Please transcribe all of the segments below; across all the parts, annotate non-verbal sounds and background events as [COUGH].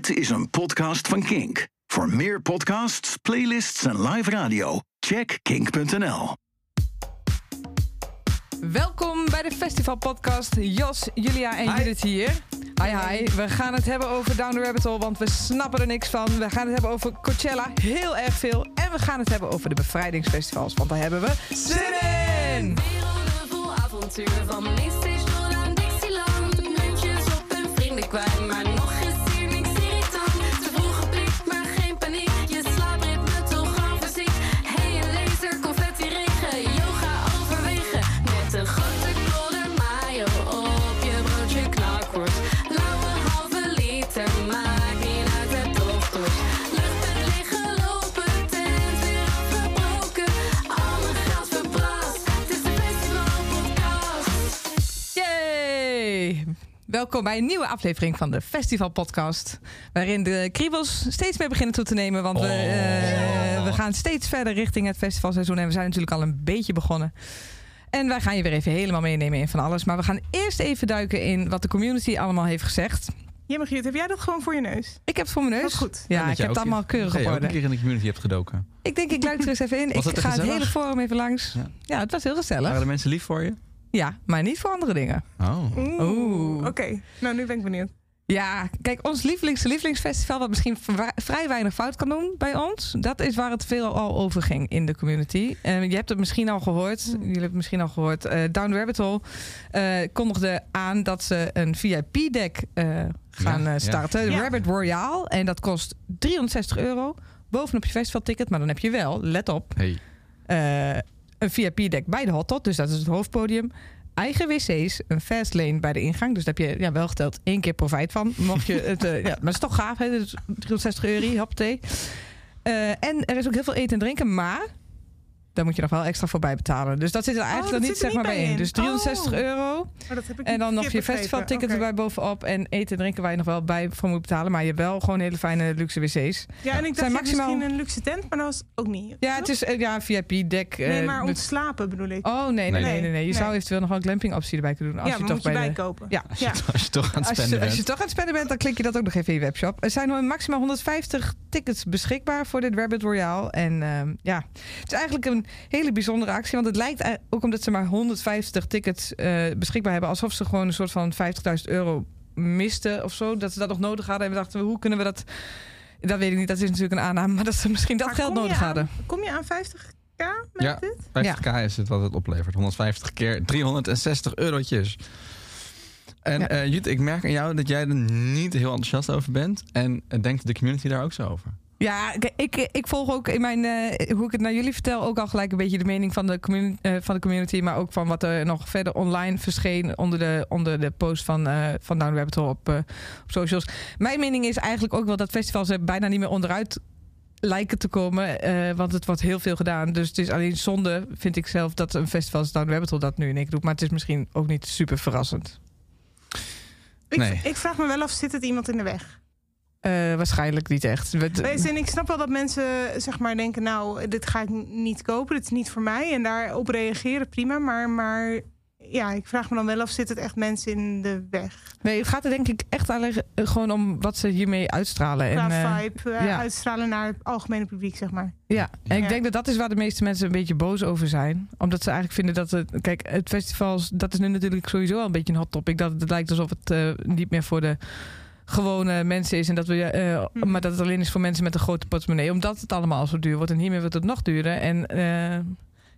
Dit is een podcast van Kink. Voor meer podcasts, playlists en live radio, check kink.nl. Welkom bij de festivalpodcast. Jos, Julia en Judith hier. Hi, hi. We gaan het hebben over Down the Rabbit Hole, want we snappen er niks van. We gaan het hebben over Coachella, heel erg veel. En we gaan het hebben over de bevrijdingsfestivals, want daar hebben we zin in! Werelden vol avontuur van Mainstage tot aan Dixieland. Muntjes op en vrienden kwijt, maar nog Welkom bij een nieuwe aflevering van de Festival Podcast. Waarin de kriebels steeds meer beginnen toe te nemen. Want we, eh, we gaan steeds verder richting het festivalseizoen. En we zijn natuurlijk al een beetje begonnen. En wij gaan je weer even helemaal meenemen in van alles. Maar we gaan eerst even duiken in wat de community allemaal heeft gezegd. Ja, Margriet, heb jij dat gewoon voor je neus? Ik heb het voor mijn neus. Goed. Ja, dat ik heb het allemaal keurig dat op orde. een keer in de community hebt gedoken. Ik denk, ik luister eens even in. Was ik ga het hele forum even langs. Ja. Ja, het was heel gezellig. Waren de mensen lief voor je? Ja, maar niet voor andere dingen. Oh. Oeh. Oké, nou nu ben ik benieuwd. Ja, kijk, ons lievelings, lievelingsfestival, wat misschien vrij weinig fout kan doen bij ons, dat is waar het veel al over ging in de community. Je hebt het misschien al gehoord, jullie hebben het misschien al gehoord. eh, Down the Rabbit Hole eh, kondigde aan dat ze een VIP-deck eh, gaan Ja, ja. starten, Ja. Rabbit Royale. En dat kost 360 euro bovenop je festivalticket, maar dan heb je wel, let op, Hey. Een VIP-deck bij de hotdog, dus dat is het hoofdpodium. Eigen wc's, een fast lane bij de ingang. Dus daar heb je ja, wel geteld één keer profijt van. Mocht je [LAUGHS] het, eh, ja, maar het is toch gaaf, hè? Dus 360 euro, hoppatee. Eh en er is ook heel veel eten en drinken, maar daar moet je nog wel extra voor bij betalen. Dus dat zit er eigenlijk dat dan niet, zeg maar niet bij bij in. in. Dus 360 Oh. euro. Maar dat heb ik En dan nog je festivalticket Oké. erbij bovenop. En eten en drinken waar je nog wel bij voor moet betalen. Maar je hebt wel gewoon hele fijne luxe wc's. Ja, en ik Zijn dacht je maximaal- misschien een luxe tent, maar dat was ook niet. Ja, het is eh, ja, een VIP-deck. Nee, maar om te slapen bedoel ik. Oh, nee, nee, nee. Nee. nee, nee. Je Nee. zou eventueel nog wel een glamping optie erbij kunnen doen. Als ja, je maar toch moet je bij de... bijkopen. Ja. Als, je, Ja. als je toch aan het spenden als je bent. toch aan het spenden bent, dan klik je dat ook nog even in je webshop. Er zijn nog maximaal 150 tickets beschikbaar voor dit Rabbit Royale. En ehm, ja, het is eigenlijk een hele bijzondere actie. Want het lijkt ei- ook omdat ze maar 150 tickets eh, beschikbaar hebben... alsof ze gewoon een soort van 50.000 euro misten of zo. Dat ze dat nog nodig hadden. En we dachten, hoe kunnen we dat... Dat weet ik niet, dat is natuurlijk een aanname. Maar dat ze misschien dat Maar geld nodig aan- hadden. Kom je aan 50k met Ja. dit? 50k is het wat het oplevert. 150 keer 360 eurotjes. En Ja. eh Jut, ik merk aan jou dat jij er niet heel enthousiast over bent. En eh, denkt de community daar ook zo over? Ja, ik, ik volg ook in mijn, eh, hoe ik het naar jullie vertel, ook al gelijk een beetje de mening van de, communi- eh, van de community, maar ook van wat er nog verder online verscheen onder de, onder de post van, eh van Down Rabbit Hole op, eh, op socials. Mijn mening is eigenlijk ook wel dat festivals er bijna niet meer onderuit lijken te komen, eh, want het wordt heel veel gedaan. Dus het is alleen zonde, vind ik zelf, dat een festival als Down Rabbit Hole dat nu in één keer doet. Maar het is misschien ook niet super verrassend. Ik, ik vraag me wel af, zit het iemand in de weg? Eh, waarschijnlijk niet echt. We- Wees, En ik snap wel dat mensen zeg maar denken, nou, dit ga ik niet kopen, dit is niet voor mij. En daarop reageren, prima. Maar, maar ja, ik vraag me dan wel af, zit het echt mensen in de weg? Nee, het gaat er denk ik echt alleen eh, gewoon om wat ze hiermee uitstralen. Qua en, eh, vibe, eh, ja. uitstralen naar het algemene publiek, zeg maar. Ja, en ik denk dat dat is waar de meeste mensen een beetje boos over zijn. Omdat ze eigenlijk vinden dat het... Kijk, het festival, dat is nu natuurlijk sowieso al een beetje een hot topic. Dat het lijkt alsof het eh, niet meer voor de gewone mensen is. En dat we, eh, Mhm. Maar dat het alleen is voor mensen met een grote portemonnee. Omdat het allemaal zo duur wordt. En hiermee wordt het nog duurder. En eh,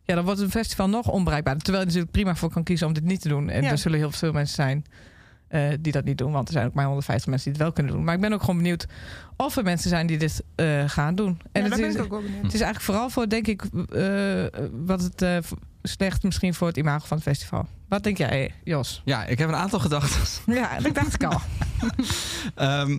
ja, dan wordt een festival nog onbereikbaar. Terwijl je natuurlijk prima voor kan kiezen om dit niet te doen. En Ja. er zullen heel veel mensen zijn... eh, die dat niet doen, want er zijn ook maar 150 mensen die het wel kunnen doen. Maar ik ben ook gewoon benieuwd of er mensen zijn die dit eh, gaan doen. En ja, het is, ik ook het is eigenlijk vooral voor, denk ik, eh, wat het eh, slecht misschien voor het imago van het festival. Wat denk jij, Jos? Ja, ik heb een aantal gedachten. Ja, dat dacht ik al. [LAUGHS] [LAUGHS] Ehm,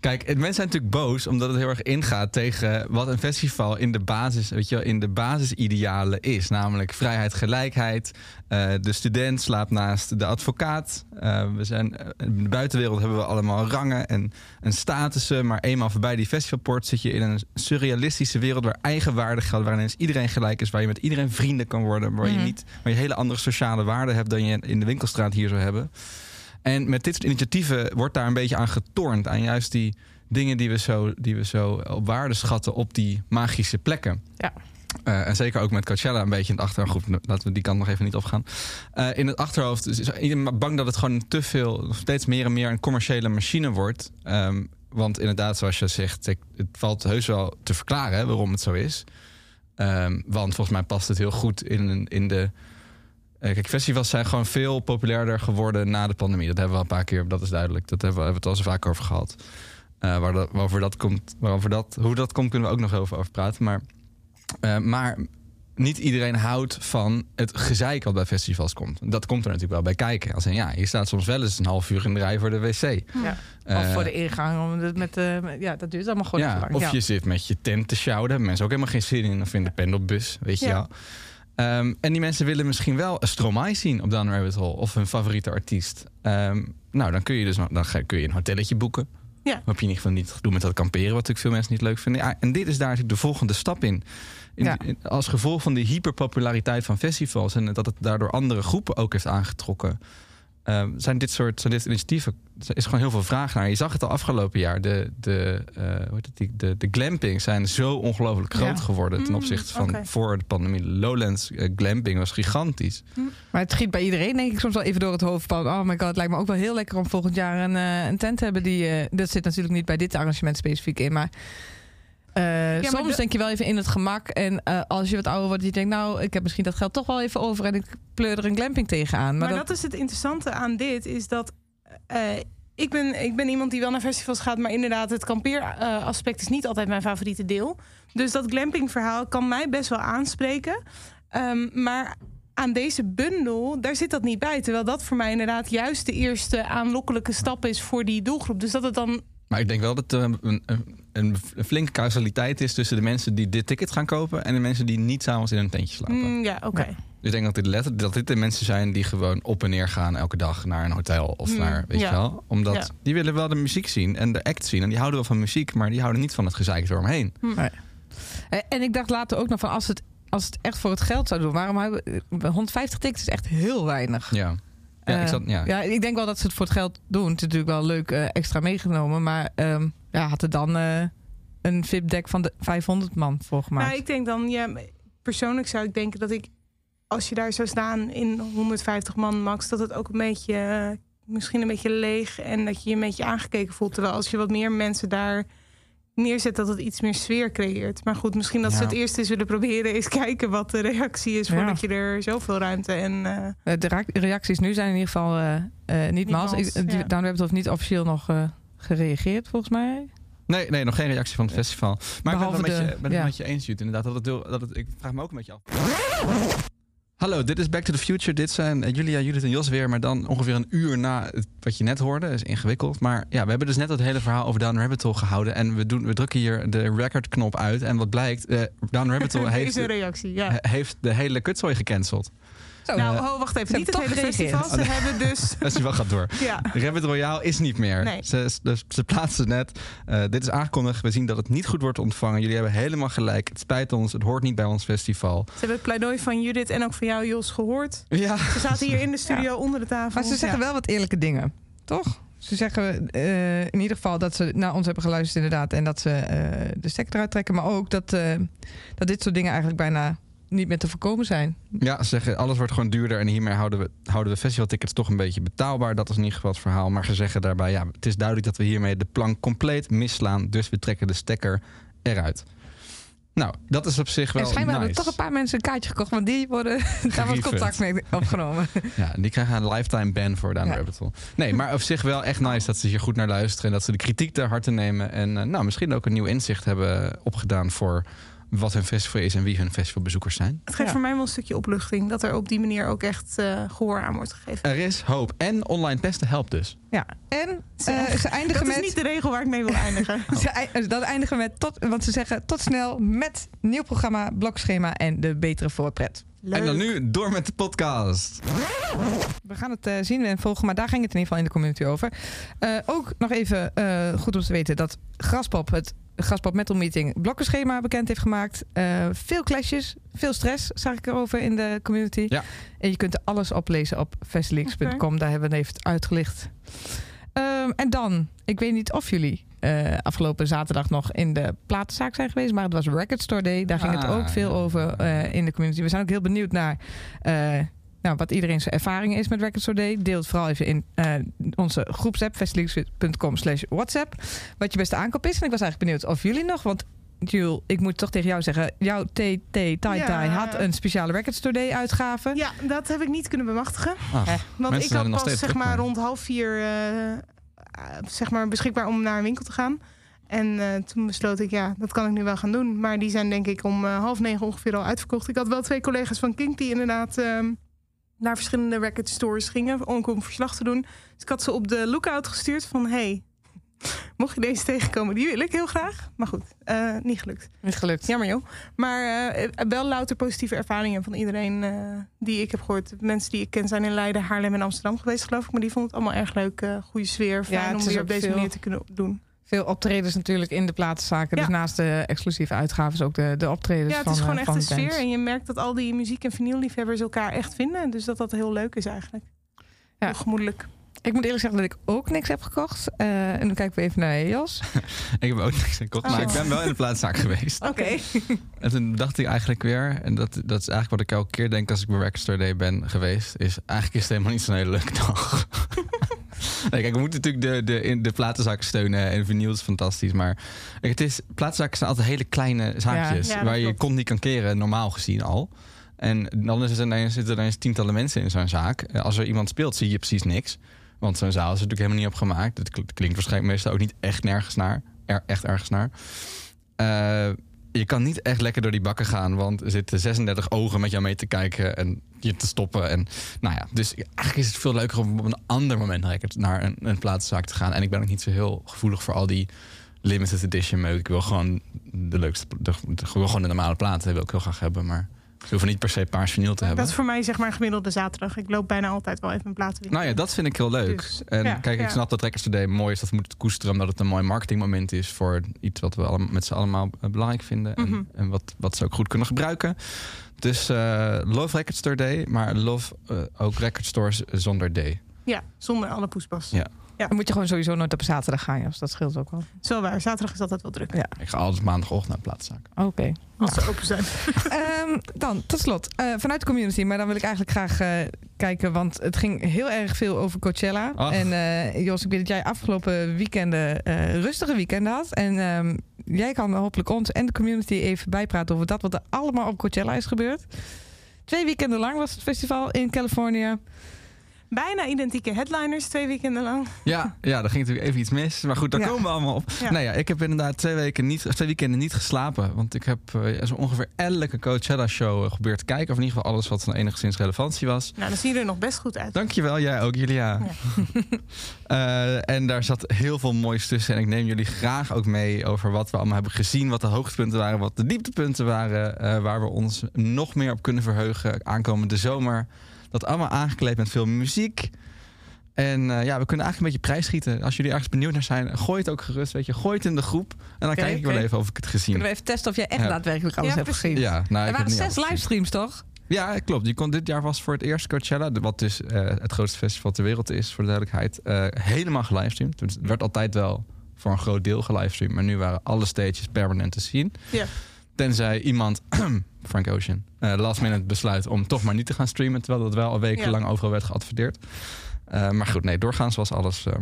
kijk, mensen zijn natuurlijk boos omdat het heel erg ingaat tegen wat een festival in de basis, weet je, wel, in de basisidealen is. Namelijk vrijheid, gelijkheid. Eh, de student slaapt naast de advocaat. Eh, we zijn, eh, in de buitenwereld hebben we allemaal rangen en, en statussen. Maar eenmaal voorbij die festivalpoort zit je in een surrealistische wereld waar eigenwaarde geldt. Waarin ineens iedereen gelijk is. Waar je met iedereen vrienden kan worden. Waar, Mhm. je, niet, waar je hele andere sociale waarden hebt dan je in de winkelstraat hier zou hebben. En met dit soort initiatieven wordt daar een beetje aan getornd. Aan juist die, dingen die we, zo, die we zo op waarde schatten op die magische plekken. Ja. Eh, en zeker ook met Coachella een beetje in het achterhoofd. Laten we die kant nog even niet opgaan. Eh, in het achterhoofd is iedereen bang dat het gewoon te veel, steeds meer en meer een commerciële machine wordt. Ehm, want inderdaad, zoals je zegt, het valt heus wel te verklaren hè, waarom het zo is. Ehm, want volgens mij past het heel goed in, in de. Eh, kijk, festivals zijn gewoon veel populairder geworden na de pandemie. Dat hebben we al een paar keer, dat is duidelijk. Dat hebben we, hebben we het al zo vaak over gehad. Eh, waar dat, waarover dat komt, waarover dat, hoe dat komt, kunnen we ook nog over, over praten. Maar, eh, maar niet iedereen houdt van het gezeik wat bij festivals komt. Dat komt er natuurlijk wel bij kijken. Als in, ja, je staat soms wel eens een half uur in de rij voor de wc. Ja. Of voor de ingang. Met, eh, met- ja, dat duurt allemaal gewoon ja, lang. of ja. je zit met je tent te sjouwen. Daar hebben mensen ook helemaal geen zin in. Of in de pendelbus, weet je Ja. wel. Ehm, en die mensen willen misschien wel een Stromae zien op Down Rabbit Hole. Of hun favoriete artiest. Ehm, nou, dan kun je dus dan ga- kun je een hotelletje boeken. Ja. Hoop je in ieder geval niet doen met dat kamperen. Wat natuurlijk veel mensen niet leuk vinden. Ja, en dit is daar natuurlijk de volgende stap in. in, Ja. in- als gevolg van die hyperpopulariteit van festivals. En dat het daardoor andere groepen ook heeft aangetrokken. Ehm, zijn dit soort zijn dit initiatieven. Er is gewoon heel veel vraag naar. Je zag het al afgelopen jaar. De, de, eh, hoe heet het, die, de, de glamping zijn zo ongelooflijk groot Ja. geworden. ten Mm, opzichte van voor de pandemie. Lowlands eh, glamping was gigantisch. Maar het schiet bij iedereen denk ik soms wel even door het hoofd. Van, oh my god, het lijkt me ook wel heel lekker om volgend jaar een, eh, een tent te hebben. Die, dat zit natuurlijk niet bij dit arrangement specifiek in. Maar, eh, soms de- denk je wel even in het gemak. En eh, als je wat ouder wordt, je denkt, nou, ik heb misschien dat geld toch wel even over. En ik pleur er een glamping tegenaan. Maar, Maar, dat... is het interessante aan dit, is dat eh, ik, ben, ik ben iemand die wel naar festivals gaat, maar inderdaad, het kampeeraspect is niet altijd mijn favoriete deel. Dus dat glamping-verhaal kan mij best wel aanspreken. Ehm, maar aan deze bundel, daar zit dat niet bij. Terwijl dat voor mij inderdaad juist de eerste aanlokkelijke stap is voor die doelgroep. Dus dat het dan. Maar ik denk wel dat een, een, flinke causaliteit is tussen de mensen die dit ticket gaan kopen en de mensen die niet s'avonds in een tentje slapen. mm, ja, oké. Ja. Dus ik denk dat dit, letterlijk, dat dit de mensen zijn die gewoon op en neer gaan elke dag naar een hotel of Mm, naar, weet ja. je wel. Omdat Ja. die willen wel de muziek zien en de act zien. En die houden wel van muziek, maar die houden niet van het gezeik eromheen. Eh, En ik dacht later ook nog van, als het, als het echt voor het geld zou doen, waarom hebben eh, 150 tickets is echt heel weinig. Ja. Ja, ik Eh, zat, ja. Ja, ik denk wel dat ze het voor het geld doen. Het is natuurlijk wel leuk eh, extra meegenomen. Maar ehm, ja, had er dan eh, een VIP-deck van de 500 man voor gemaakt. Nou, ik denk dan, ja, persoonlijk zou ik denken dat ik, als je daar zou staan in 150 man max, dat het ook een beetje, eh, misschien een beetje leeg en dat je je een beetje aangekeken voelt. Terwijl als je wat meer mensen daar neerzet, dat het iets meer sfeer creëert. Maar goed, misschien dat ze het eerst eens willen proberen, eens kijken wat de reactie is Ja. voordat je er zoveel ruimte en. eh, de reacties nu zijn in ieder geval eh, eh, niet mals. mals, ja. Down Rabbit heeft niet officieel nog eh, gereageerd, volgens mij. Nee, nee, nog geen reactie van het festival. Maar ik ben het Behalve met je, de- ben het ja. met je eens, Jut, inderdaad. Dat het, dat het, ik vraag me ook een beetje af. Hallo, dit is Back to the Future. Dit zijn eh, Julia, Judith en Jos weer. Maar dan ongeveer een uur na wat je net hoorde. Dat is ingewikkeld. Maar ja, we hebben dus net het hele verhaal over Down Rabbit Hole gehouden. En we, doen, we drukken hier de recordknop uit. En wat blijkt, eh Down Rabbit Hole [LAUGHS] heeft, reactie, ja. heeft de hele kutzooi gecanceld. Nou, oh, wacht even. ze Niet het hele festival. Ze hebben dus. Het [LAUGHS] festival gaat door. Ja. Rabbit Royale is niet meer. Nee. Ze, ze, ze plaatsen net. eh, dit is aangekondigd. We zien dat het niet goed wordt ontvangen. Jullie hebben helemaal gelijk. Het spijt ons. Het hoort niet bij ons festival. Ze hebben het pleidooi van Judith en ook van jou, Jos, gehoord. Ja. Ze zaten hier in de studio onder de tafel. maar ze zeggen Ja. wel wat eerlijke dingen, toch? Ze zeggen eh, in ieder geval dat ze naar ons hebben geluisterd inderdaad... en dat ze eh, de stekker eruit trekken. Maar ook dat, eh, dat dit soort dingen eigenlijk bijna niet meer te voorkomen zijn. Ja, ze zeggen alles wordt gewoon duurder. En hiermee houden we, houden we festivaltickets toch een beetje betaalbaar. Dat is in ieder geval het verhaal. Maar ze zeggen daarbij, ja, het is duidelijk dat we hiermee de plank compleet misslaan. Dus we trekken de stekker eruit. Nou, dat is op zich wel en schijnbaar nice. hebben toch een paar mensen een kaartje gekocht... want die worden, [LAUGHS] daar Gerefund. contact mee opgenomen. Ja, die krijgen een lifetime ban voor Down Ja. Rabbit Hole. Nee, maar op zich wel echt nice dat ze hier goed naar luisteren. En dat ze de kritiek ter harte nemen. En eh, nou, misschien ook een nieuw inzicht hebben opgedaan voor wat hun festival is en wie hun festivalbezoekers zijn. Het geeft Ja. voor mij wel een stukje opluchting. Dat er op die manier ook echt eh, gehoor aan wordt gegeven. Er is hoop. En online pesten helpt dus. Ja, en Ze- eh, ze eindigen Dat is met... niet de regel waar ik mee wil [LAUGHS] eindigen. Ze, ei- dat eindigen we met tot, want ze zeggen tot snel met nieuw programma, blokschema en de betere voorpret. En dan nu door met de podcast. We gaan het eh, zien en volgen, maar daar ging het in ieder geval in de community over. Eh, ook nog even eh, goed om te weten dat Graspop het Graspop Metal Meeting blokkenschema bekend heeft gemaakt. Eh, veel clashes, veel stress zag ik erover in de community. Ja. En je kunt er alles oplezen op festileaks.com. Daar hebben we het even uitgelicht. Ehm, en dan, ik weet niet of jullie eh, afgelopen zaterdag nog in de platenzaak zijn geweest. Maar het was Record Store Day. Daar ging het Ah, ook veel ja. over eh, in de community. We zijn ook heel benieuwd naar eh, nou, wat iedereen zijn ervaring is met Record Store Day. Deel het vooral even in eh, onze groepsapp, festileaks.com slash WhatsApp. Wat je beste aankoop is. En ik was eigenlijk benieuwd of jullie nog, want Jules, ik moet toch tegen jou zeggen, jouw TT Tai Tai Ja. had een speciale Record Store Day uitgave. Ja, dat heb ik niet kunnen bemachtigen. Ach, Hè? Want ik had pas zeg maar rond half vier zeg maar beschikbaar om naar een winkel te gaan. En eh, toen besloot ik, ja, dat kan ik nu wel gaan doen. Maar die zijn denk ik om eh, half negen ongeveer al uitverkocht. Ik had wel twee collega's van Kink die inderdaad ehm, naar verschillende record stores gingen om om verslag te doen. Dus ik had ze op de lookout gestuurd van, hey, mocht je deze tegenkomen, die wil ik heel graag. Maar goed, eh, niet gelukt. Niet gelukt. Jammer joh. Maar eh, wel louter positieve ervaringen van iedereen eh, die ik heb gehoord. Mensen die ik ken zijn in Leiden, Haarlem en Amsterdam geweest geloof ik. Maar die vonden het allemaal erg leuk. goede sfeer. Fijn om weer op deze veel- manier te kunnen doen. Veel optredens natuurlijk in de platenzaken. Dus naast de exclusieve uitgaven ook de, de optredens ja, het van is gewoon echt een sfeer. En je merkt dat al die muziek- en vinylliefhebbers elkaar echt vinden. Dus dat dat heel leuk is eigenlijk. Ja. Heel gemoedelijk. Ik moet eerlijk zeggen dat ik ook niks heb gekocht. Eh, en dan kijken we even naar Jos. [LAUGHS] Ik heb ook niks gekocht, maar Oh. ik ben wel in de plaatszaak [LAUGHS] geweest. Oké. [LAUGHS] En toen dacht ik eigenlijk weer, en dat, dat is eigenlijk wat ik elke keer denk als ik bij Record Store Day ben geweest, is eigenlijk is het helemaal niet zo'n hele leuke dag. nee, kijk, we moeten natuurlijk de, de, in de platenzakken steunen en vinyl is fantastisch, maar het is, platenzakken zijn altijd hele kleine zaakjes Ja, ja, dat waar je kont niet kan keren, normaal gezien al. En dan is het ineens, zitten er ineens tientallen mensen in zo'n zaak. Eh, Als er iemand speelt, zie je precies niks. Want zo'n zaal is er natuurlijk helemaal niet op gemaakt. Het kl- klinkt waarschijnlijk meestal ook niet echt nergens naar. Echt ergens naar. Eh, je kan niet echt lekker door die bakken gaan, want er zitten 36 ogen met jou mee te kijken en je te stoppen. En, nou ja, dus eigenlijk is het veel leuker om op een ander moment naar een- een, plaatszaak te gaan. En ik ben ook niet zo heel gevoelig voor al die limited edition meuk. Ik wil gewoon de leukste, de, gewoon de normale platen wil ik heel graag hebben, maar ze hoeven niet per se paars vinyl te hebben. Dat is voor mij zeg maar een gemiddelde zaterdag. Ik loop bijna altijd wel even een platenwinkel. Nou ja, dat vind ik heel leuk. Dus, en ja, kijk, ik ja. snap dat Records Today mooi is. Dat we moeten het koesteren omdat het een mooi marketingmoment is... voor iets wat we allemaal, met z'n allemaal eh, belangrijk vinden. Mhm. En, en wat, wat ze ook goed kunnen gebruiken. Dus eh, love Record Store Day, maar love eh, ook Record Stores zonder day. Ja, zonder alle poespas. Ja. Dan moet je gewoon sowieso nooit op zaterdag gaan, Jos. Dat scheelt ook wel. Wel waar. Zaterdag is altijd wel druk. Ja. Ik ga altijd maandagochtend naar de plaatszaak. Oké. Als ze open zijn. [LAUGHS] Ehm, dan, tot slot, eh, vanuit de community. Maar dan wil ik eigenlijk graag eh, kijken, want het ging heel erg veel over Coachella. Ach. En eh, Jos, ik weet dat jij afgelopen weekenden rustige weekenden had. En ehm, jij kan hopelijk ons en de community even bijpraten over dat wat er allemaal op Coachella is gebeurd. Twee weekenden lang was het festival in Californië. Bijna identieke headliners, twee weekenden lang. Ja, ja, daar ging natuurlijk even iets mis. Maar goed, daar Ja. komen we allemaal op. Ja. Nou ja, ik heb inderdaad twee, weken niet, twee weekenden niet geslapen. Want ik heb eh, zo ongeveer elke Coachella-show eh, gebeurd te kijken. Of in ieder geval alles wat van enigszins relevantie was. Nou, dan zien jullie er nog best goed uit. Dankjewel, jij ook, Julia. [LAUGHS] Eh, en daar zat heel veel moois tussen. En ik neem jullie graag ook mee over wat we allemaal hebben gezien. Wat de hoogtepunten waren, wat de dieptepunten waren. waar we ons nog meer op kunnen verheugen aankomende zomer. Dat allemaal aangekleed met veel muziek. En eh, ja, we kunnen eigenlijk een beetje prijsschieten. Als jullie ergens benieuwd naar zijn, gooi het ook gerust. Weet je, gooi het in de groep. En dan kijk ik wel even of ik het gezien Kunnen heb. we even testen of jij echt Ja. daadwerkelijk alles Ja, hebt gezien? Ja, nou, ik er heb waren niet zes livestreams, toch? Ja, klopt. Die kon, dit jaar was voor het eerst Coachella, wat dus eh, het grootste festival ter wereld is, voor de duidelijkheid, eh, helemaal gelivestreamd. Dus het werd altijd wel voor een groot deel gelivestreamd, maar nu waren alle stages permanent te zien. Ja. Tenzij iemand, [CLEARS THROAT] Frank Ocean, eh, last minute besluit om toch maar niet te gaan streamen, terwijl dat wel al wekenlang overal werd geadverteerd. Eh, maar goed, nee, doorgaans was alles, eh,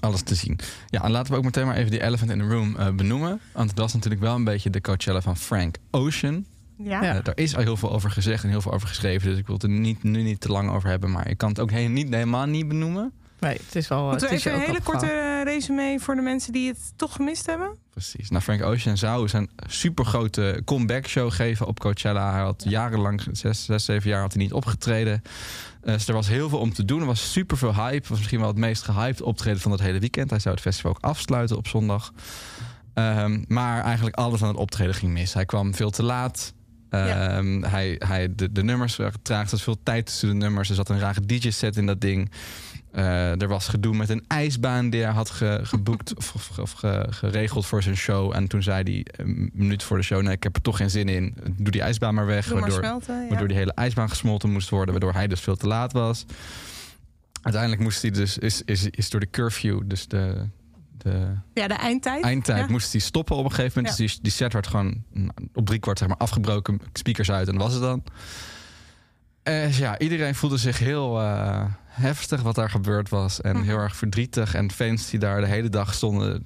alles te zien. Ja, en laten we ook meteen maar even die elephant in the room benoemen. Want het was natuurlijk wel een beetje de Coachella van Frank Ocean. Ja. Ja. Daar is al heel veel over gezegd en heel veel over geschreven. Dus ik wil het er niet, nu niet te lang over hebben. Maar ik kan het ook he- niet, helemaal niet benoemen. Nee, het is wel... Moeten we even een hele korte eh, resume voor de mensen die het toch gemist hebben? Precies. Nou, Frank Ocean zou zijn supergrote comeback show geven op Coachella. Hij had jarenlang, zes, zes, zeven jaar, had hij niet opgetreden. Eh, dus er was heel veel om te doen. Er was super veel hype. Was misschien wel het meest gehyped optreden van het hele weekend. Hij zou het festival ook afsluiten op zondag. Ehm, maar eigenlijk alles aan het optreden ging mis. Hij kwam veel te laat. Ja. Ehm, hij, hij, de, de nummers waren traag. Er was veel tijd tussen de nummers. Er zat een rare DJ-set in dat ding. Eh, er was gedoe met een ijsbaan die hij had ge- geboekt of, of, of ge- geregeld voor zijn show. En toen zei hij een minuut voor de show: Nee, ik heb er toch geen zin in. Doe die ijsbaan maar weg. Maar waardoor, smelten. Ja. waardoor die hele ijsbaan gesmolten moest worden, waardoor hij dus veel te laat was. Uiteindelijk moest hij dus, is, is, is door de curfew, dus de, de Ja, de eindtijd. eindtijd Ja. moest hij stoppen op een gegeven moment. Ja. Dus die, die set werd gewoon mm, op drie kwart zeg maar, afgebroken. Speakers uit en was het dan. Dus ja, iedereen voelde zich heel eh, heftig wat daar gebeurd was. En Mhm. heel erg verdrietig. En fans die daar de hele dag stonden...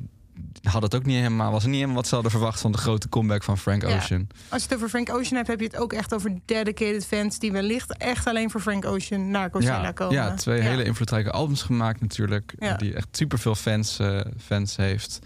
hadden het ook niet helemaal... was niet helemaal wat ze hadden verwacht... van de grote comeback van Frank Ja. Ocean. Als je het over Frank Ocean hebt, heb je het ook echt over dedicated fans die wellicht echt alleen voor Frank Ocean naar Coachella Ja, komen. ja, twee hele invloedrijke albums gemaakt natuurlijk. Ja. Die echt superveel fans, eh, fans heeft.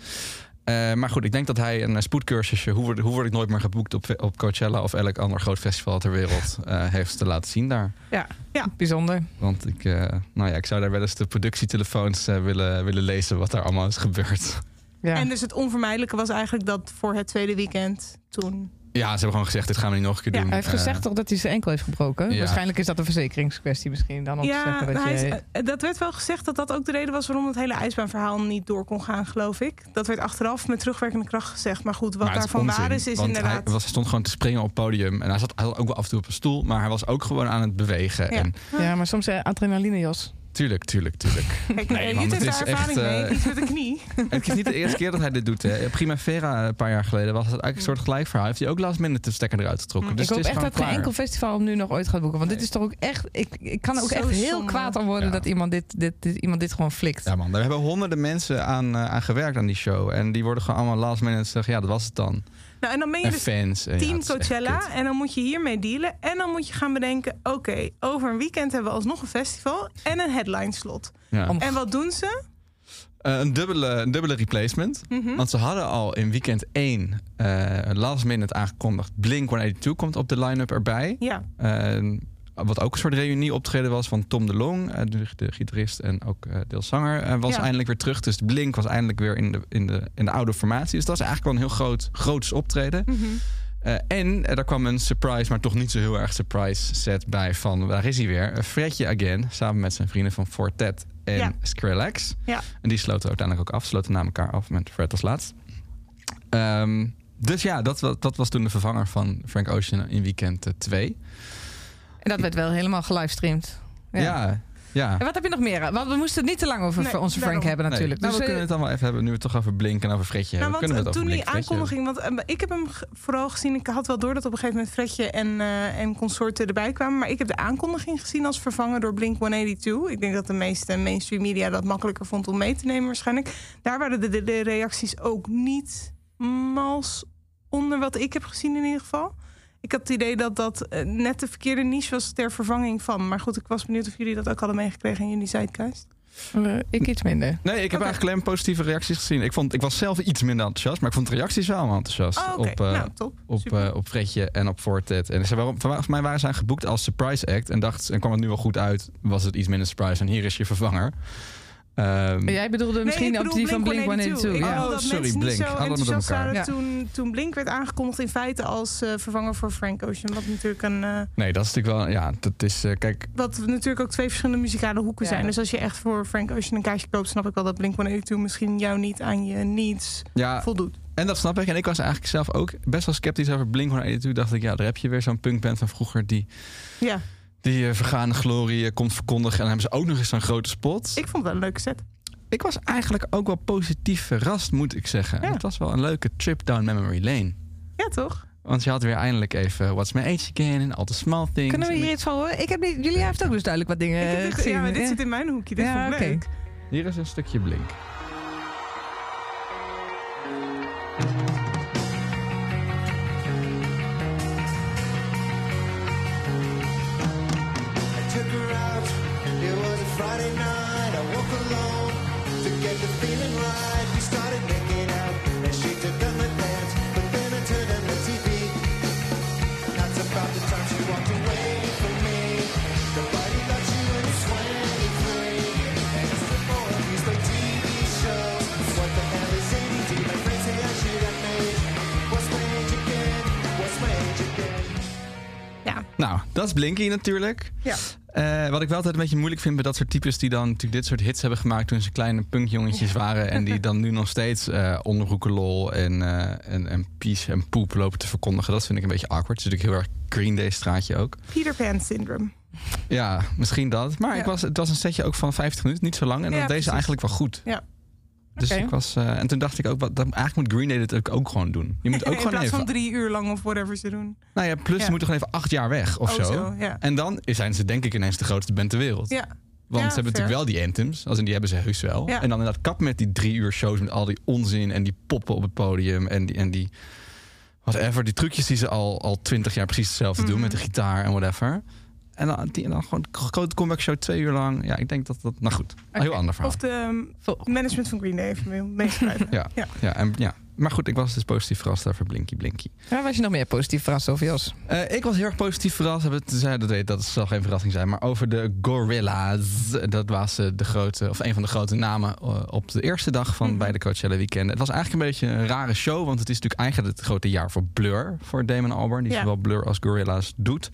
Eh, maar goed, ik denk dat hij een eh, spoedcursusje... Hoe word, hoe word ik nooit meer geboekt op, op Coachella... of elk ander groot festival ter wereld... [LAUGHS] eh, heeft te laten zien daar. Ja, Ja. bijzonder. Want ik, eh, nou ja, ik zou daar wel eens de productietelefoons willen, willen lezen... wat daar allemaal is gebeurd. Ja. En dus het onvermijdelijke was eigenlijk dat voor het tweede weekend toen. Ja, ze hebben gewoon gezegd... dit gaan we niet nog een keer Ja, doen. hij heeft Eh, gezegd toch dat hij zijn enkel heeft gebroken? ja. Waarschijnlijk is dat een verzekeringskwestie misschien dan om te ja, zeggen dat je... eh, dat werd wel gezegd dat dat ook de reden was waarom het hele ijsbaanverhaal niet door kon gaan, geloof ik. Dat werd achteraf met terugwerkende kracht gezegd. Maar goed, wat maar daarvan onzin, waar is, is want inderdaad. Hij, was, hij stond gewoon te springen op het podium. En hij zat, hij zat ook wel af en toe op een stoel. Maar hij was ook gewoon aan het bewegen. Ja. En Ja, maar soms eh, adrenaline, Jos. Tuurlijk, tuurlijk, tuurlijk. Nee, man, het is daar ervaring echt, mee, iets met de knie. [LAUGHS] Het is niet de eerste keer dat hij dit doet. Hè. Primavera een paar jaar geleden was het eigenlijk een soort gelijk verhaal. Heeft hij ook last minute de stekker eruit getrokken. Mm. Dus ik hoop echt dat gewoon geen klaar. enkel festival hem nu nog ooit gaat boeken. Want dit is toch ook echt... Ik, ik kan ook Zo echt heel zonde. kwaad aan worden Ja. dat iemand dit, dit, dit, iemand dit gewoon flikt. Ja man, daar hebben honderden mensen aan, eh, aan gewerkt aan die show. En die worden gewoon allemaal last minute zeggen, ja dat was het dan. Nou, en dan ben je En dus fans. En ja, team echt Coachella. En dan moet je hiermee dealen. En dan moet je gaan bedenken: oké, over een weekend hebben we alsnog een festival en een headline slot. Ja. En wat doen ze? Eh, een, dubbele, een dubbele replacement. Mhm. Want ze hadden al in weekend 1 eh, last minute aangekondigd. Blink 182 komt op de line-up erbij. Ja, Eh, wat ook een soort reunie optreden was van Tom de Long, eh, de, gitarist en ook eh deelzanger, eh, was Ja. eindelijk weer terug. Dus Blink was eindelijk weer in de, in de, in de oude formatie. Dus dat was eigenlijk wel een heel groot, groots optreden. Mhm. En er kwam een surprise, maar toch niet zo heel erg surprise set bij van, waar is hij weer? Fredje Again, samen met zijn vrienden van Fortet en Ja. Skrillex. Ja. En die sloten uiteindelijk ook af, sloten na elkaar af met Fred als laatst. Ehm, dus ja, dat, dat was toen de vervanger van Frank Ocean in weekend 2. En dat werd wel helemaal gelivestreamd. Ja. ja. ja. En wat heb je nog meer? Want we moesten het niet te lang over Nee, onze Frank daarom. hebben natuurlijk. Nee. Nou, dus we eh, kunnen het dan wel even hebben, nu we het toch over Blink en over Fredje Nou, hebben. want Kunnen we eh, het toen die hebben? aankondiging, want eh, ik heb hem vooral gezien. Ik had wel door dat op een gegeven moment Fredje en, eh, en consorten erbij kwamen. Maar ik heb de aankondiging gezien als vervangen door Blink 182. Ik denk dat de meeste mainstream media dat makkelijker vond om mee te nemen, waarschijnlijk. Daar waren de, de, de reacties ook niet mals onder wat ik heb gezien, in ieder geval. Ik had het idee dat dat eh, net de verkeerde niche was ter vervanging van. Maar goed, ik was benieuwd of jullie dat ook hadden meegekregen in jullie zeitgeist. eh, ik iets minder. Nee, ik heb eigenlijk alleen positieve reacties gezien. Ik, vond, ik was zelf iets minder enthousiast, maar ik vond de reacties wel allemaal enthousiast. Oh. Op, eh, nou, top. op, eh, op Fredje en op Fortet. En ze waarom, volgens mij waren ze geboekt als surprise act. En dacht, en kwam het nu wel goed uit, was het iets minder surprise. En hier is je vervanger. Ehm, Jij bedoelde misschien ik op bedoel die van Blink 182. 182. Ik Ja. Oh, dat sorry, mensen Blink. niet zo enthousiast waren Ja. toen, toen Blink werd aangekondigd in feite als eh, vervanger voor Frank Ocean. Wat natuurlijk, een, eh, Nee, dat is natuurlijk wel, ja, dat is, eh, kijk, wat natuurlijk ook twee verschillende muzikale hoeken Ja, zijn. Dus als je echt voor Frank Ocean een kaartje koopt, snap ik wel dat Blink 182 misschien jou niet aan je needs ja, voldoet. en dat snap ik. En ik was eigenlijk zelf ook best wel sceptisch over Blink 182. Dacht ik, ja, daar heb je weer zo'n punkband van vroeger die, Ja, die eh, vergaande glorie eh, komt verkondigen. En dan hebben ze ook nog eens zo'n grote spot. ik vond het wel een leuke set. Ik was eigenlijk ook wel positief verrast, moet ik zeggen. Ja. Het was wel een leuke trip down memory lane. Ja, toch? Want je had weer eindelijk even What's My Age Again en All the Small Things. Kunnen we hier iets van horen? Ik heb niet, jullie heeft ook dus duidelijk wat dingen eh, dit, gezien. ja, maar dit Ja. zit in mijn hoekje. Dit Ja, vond ik leuk. Hier is een stukje Blink. Nou, dat is Blinky natuurlijk. ja. Eh, wat ik wel altijd een beetje moeilijk vind bij dat soort types die dan natuurlijk dit soort hits hebben gemaakt toen ze kleine punkjongetjes waren en die dan nu nog steeds eh onderbroeken lol en, eh en, en peace en poep lopen te verkondigen. Dat vind ik een beetje awkward. Het is natuurlijk heel erg Green Day straatje ook. Peter Pan syndrome. Ja, misschien dat. Maar Ja. ik was, het was een setje ook van 50 minuten, niet zo lang. En Ja, dat deed ze precies. eigenlijk wel goed. Dus ik was, eh, en toen dacht ik ook, wat, dat, eigenlijk moet Green Day dit ook, gewoon doen. Je moet [LAUGHS] ook In gewoon plaats even. van drie uur lang of whatever ze doen. Nou ja, plus Ja. ze moeten gewoon even acht jaar weg of Oh, zo. zo, ja. En dan zijn ze denk ik ineens de grootste band ter wereld. Ja, Want Ja, ze hebben fair. natuurlijk wel die anthems. Als in die hebben ze heus wel. En dan inderdaad kap met die drie uur shows met al die onzin en die poppen op het podium en die, en die whatever, die trucjes die ze al, al twintig jaar precies hetzelfde doen Mhm. met de gitaar en whatever. En dan, die, en dan gewoon een grote comeback show twee uur lang. Ja, ik denk dat dat, nou goed, een heel ander verhaal. of de ehm, management van Green Day even meeschrijven. [LAUGHS] Ja, Ja. ja. en, ja. Maar goed, ik was dus positief verrast over Blinky Blinky. Waar was je nog meer positief verrast over, Jos? Eh, ik was heel erg positief verrast. Hebben het- zei dat weet dat zal geen verrassing zijn. Maar over de Gorilla's. Dat was eh, de grote, of een van de grote namen eh, op de eerste dag van Mhm. bij de Coachella Weekend. Het was eigenlijk een beetje een rare show. Want het is natuurlijk eigenlijk het grote jaar voor Blur. Voor Damon Albarn. Die Ja. zowel Blur als Gorilla's doet.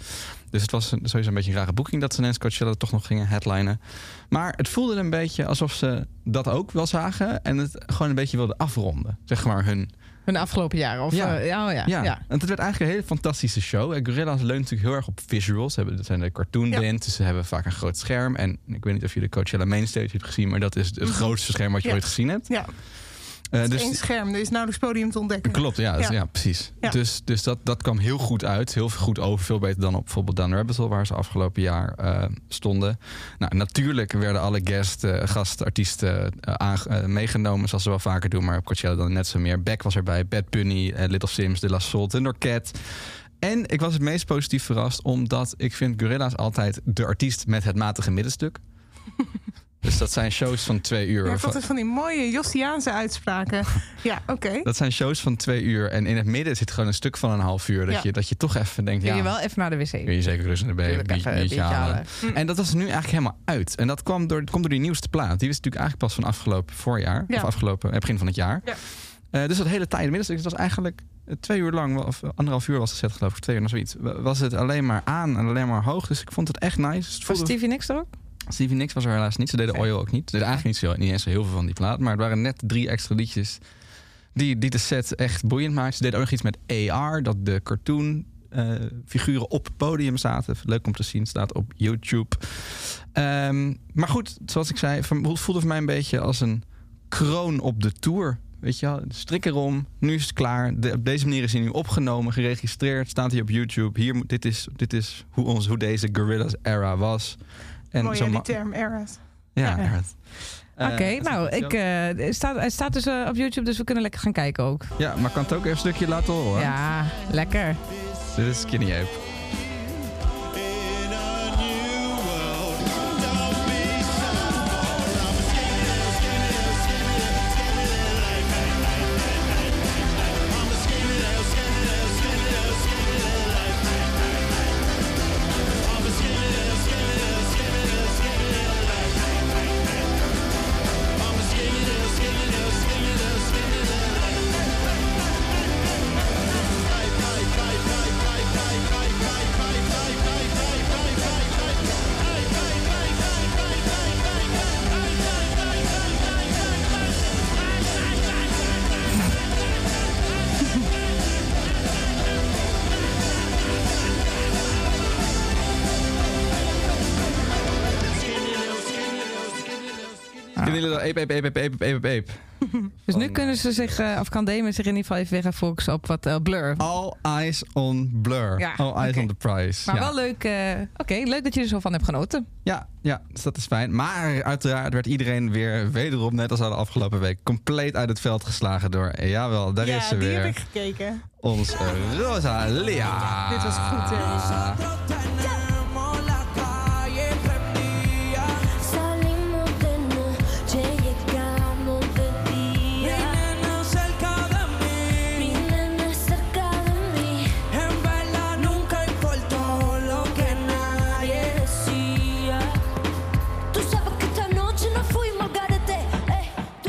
Dus het was sowieso een beetje een rare boeking dat ze ineens Coachella toch nog gingen headlinen. Maar het voelde een beetje alsof ze dat ook wel zagen. En het gewoon een beetje wilden afronden. Zeg maar hun Hun afgelopen jaren? Of, Ja. eh, ja, oh ja, ja, ja. en het werd eigenlijk een hele fantastische show. Gorilla's leunt natuurlijk heel erg op visuals. Ze hebben, dat zijn de cartoon Ja. band, dus ze hebben vaak een groot scherm. En ik weet niet of je de Coachella Mainstage hebt gezien, maar dat is het [LAUGHS] grootste scherm wat je ooit gezien hebt. Ja, Is dus één scherm, er is nauwelijks podium te ontdekken. Klopt, ja, dus- Ja. ja. precies. Ja. Dus, dus dat, dat kwam heel goed uit. Heel goed over. Veel beter dan op bijvoorbeeld Down the Rabbit Hole, waar ze afgelopen jaar eh, stonden. Nou, natuurlijk werden alle guest, eh, gastartiesten meegenomen, zoals ze wel vaker doen. Maar op Coachella dan net zo meer. Beck was erbij, Bad Bunny, Little Sims, De La Soul, Thundercat. En ik was het meest positief verrast, omdat ik vind Gorilla's altijd de artiest met het matige middenstuk. Dus dat zijn shows van twee uur. Je hebt van- altijd van die mooie Jostiaanse uitspraken. [LAUGHS] Ja, oké. dat zijn shows van twee uur. En in het midden zit gewoon een stuk van een half uur. Dat, Ja. je, dat je toch even denkt, Kun ja, je wel even naar de wc? kun je zeker rustig een biertje biertje halen. halen. En dat was er nu eigenlijk helemaal uit. En dat kwam door, komt door die nieuwste plaat. Die was natuurlijk eigenlijk pas van afgelopen voorjaar. Ja. Of afgelopen, eh, begin van het jaar. Ja. Eh, dus dat hele middenstuk. Het was eigenlijk eh, twee uur lang, of anderhalf uur was het set geloof ik, twee uur of zoiets. wa- Was het alleen maar aan en alleen maar hoog. Dus ik vond het echt nice. Het Was voelde- Stevie Nicks er ook? Stevie Nicks was er helaas niet. Ze deden. Oil ook niet. Ze deden eigenlijk niet, zo, niet eens zo heel veel van die plaat. Maar het waren net drie extra liedjes die, die de set echt boeiend maakten. Ze deden ook nog iets met AR. Dat de cartoon eh, figuren op het podium zaten. Leuk om te zien. Staat op YouTube. Ehm, maar goed, zoals ik zei. Het voelde voor mij een beetje als een kroon op de tour. Weet je wel, strik erom, nu is het klaar. De- op deze manier is hij nu opgenomen, geregistreerd, staat hij op YouTube. Hier, dit, is, dit is hoe, ons, hoe deze Gorillaz era was. En Mooi, zo die term, eras. ja, Ja. inderdaad. Oké, Eh, nou, ik, eh, het staat, het staat dus eh, op YouTube, dus we kunnen lekker gaan kijken ook. Ja, maar kan het ook even een stukje laten horen? Ja, lekker. Dit is Skinny Ape. [LAUGHS] Dus nu Van, kunnen ze zich, eh, of kan Damon zich in ieder geval even weer gaan focussen op wat eh, Blur. All eyes on Blur. Ja, All eyes on the prize. Maar ja. wel leuk, eh, oké, leuk dat je er zo van hebt genoten. Ja, ja, dus dat is fijn. Maar uiteraard werd iedereen weer wederom, net als al de afgelopen week, compleet uit het veld geslagen door, jawel, daar ja, is ze die heb weer, ik gekeken. ons Rosalia. Dit was goed, hè?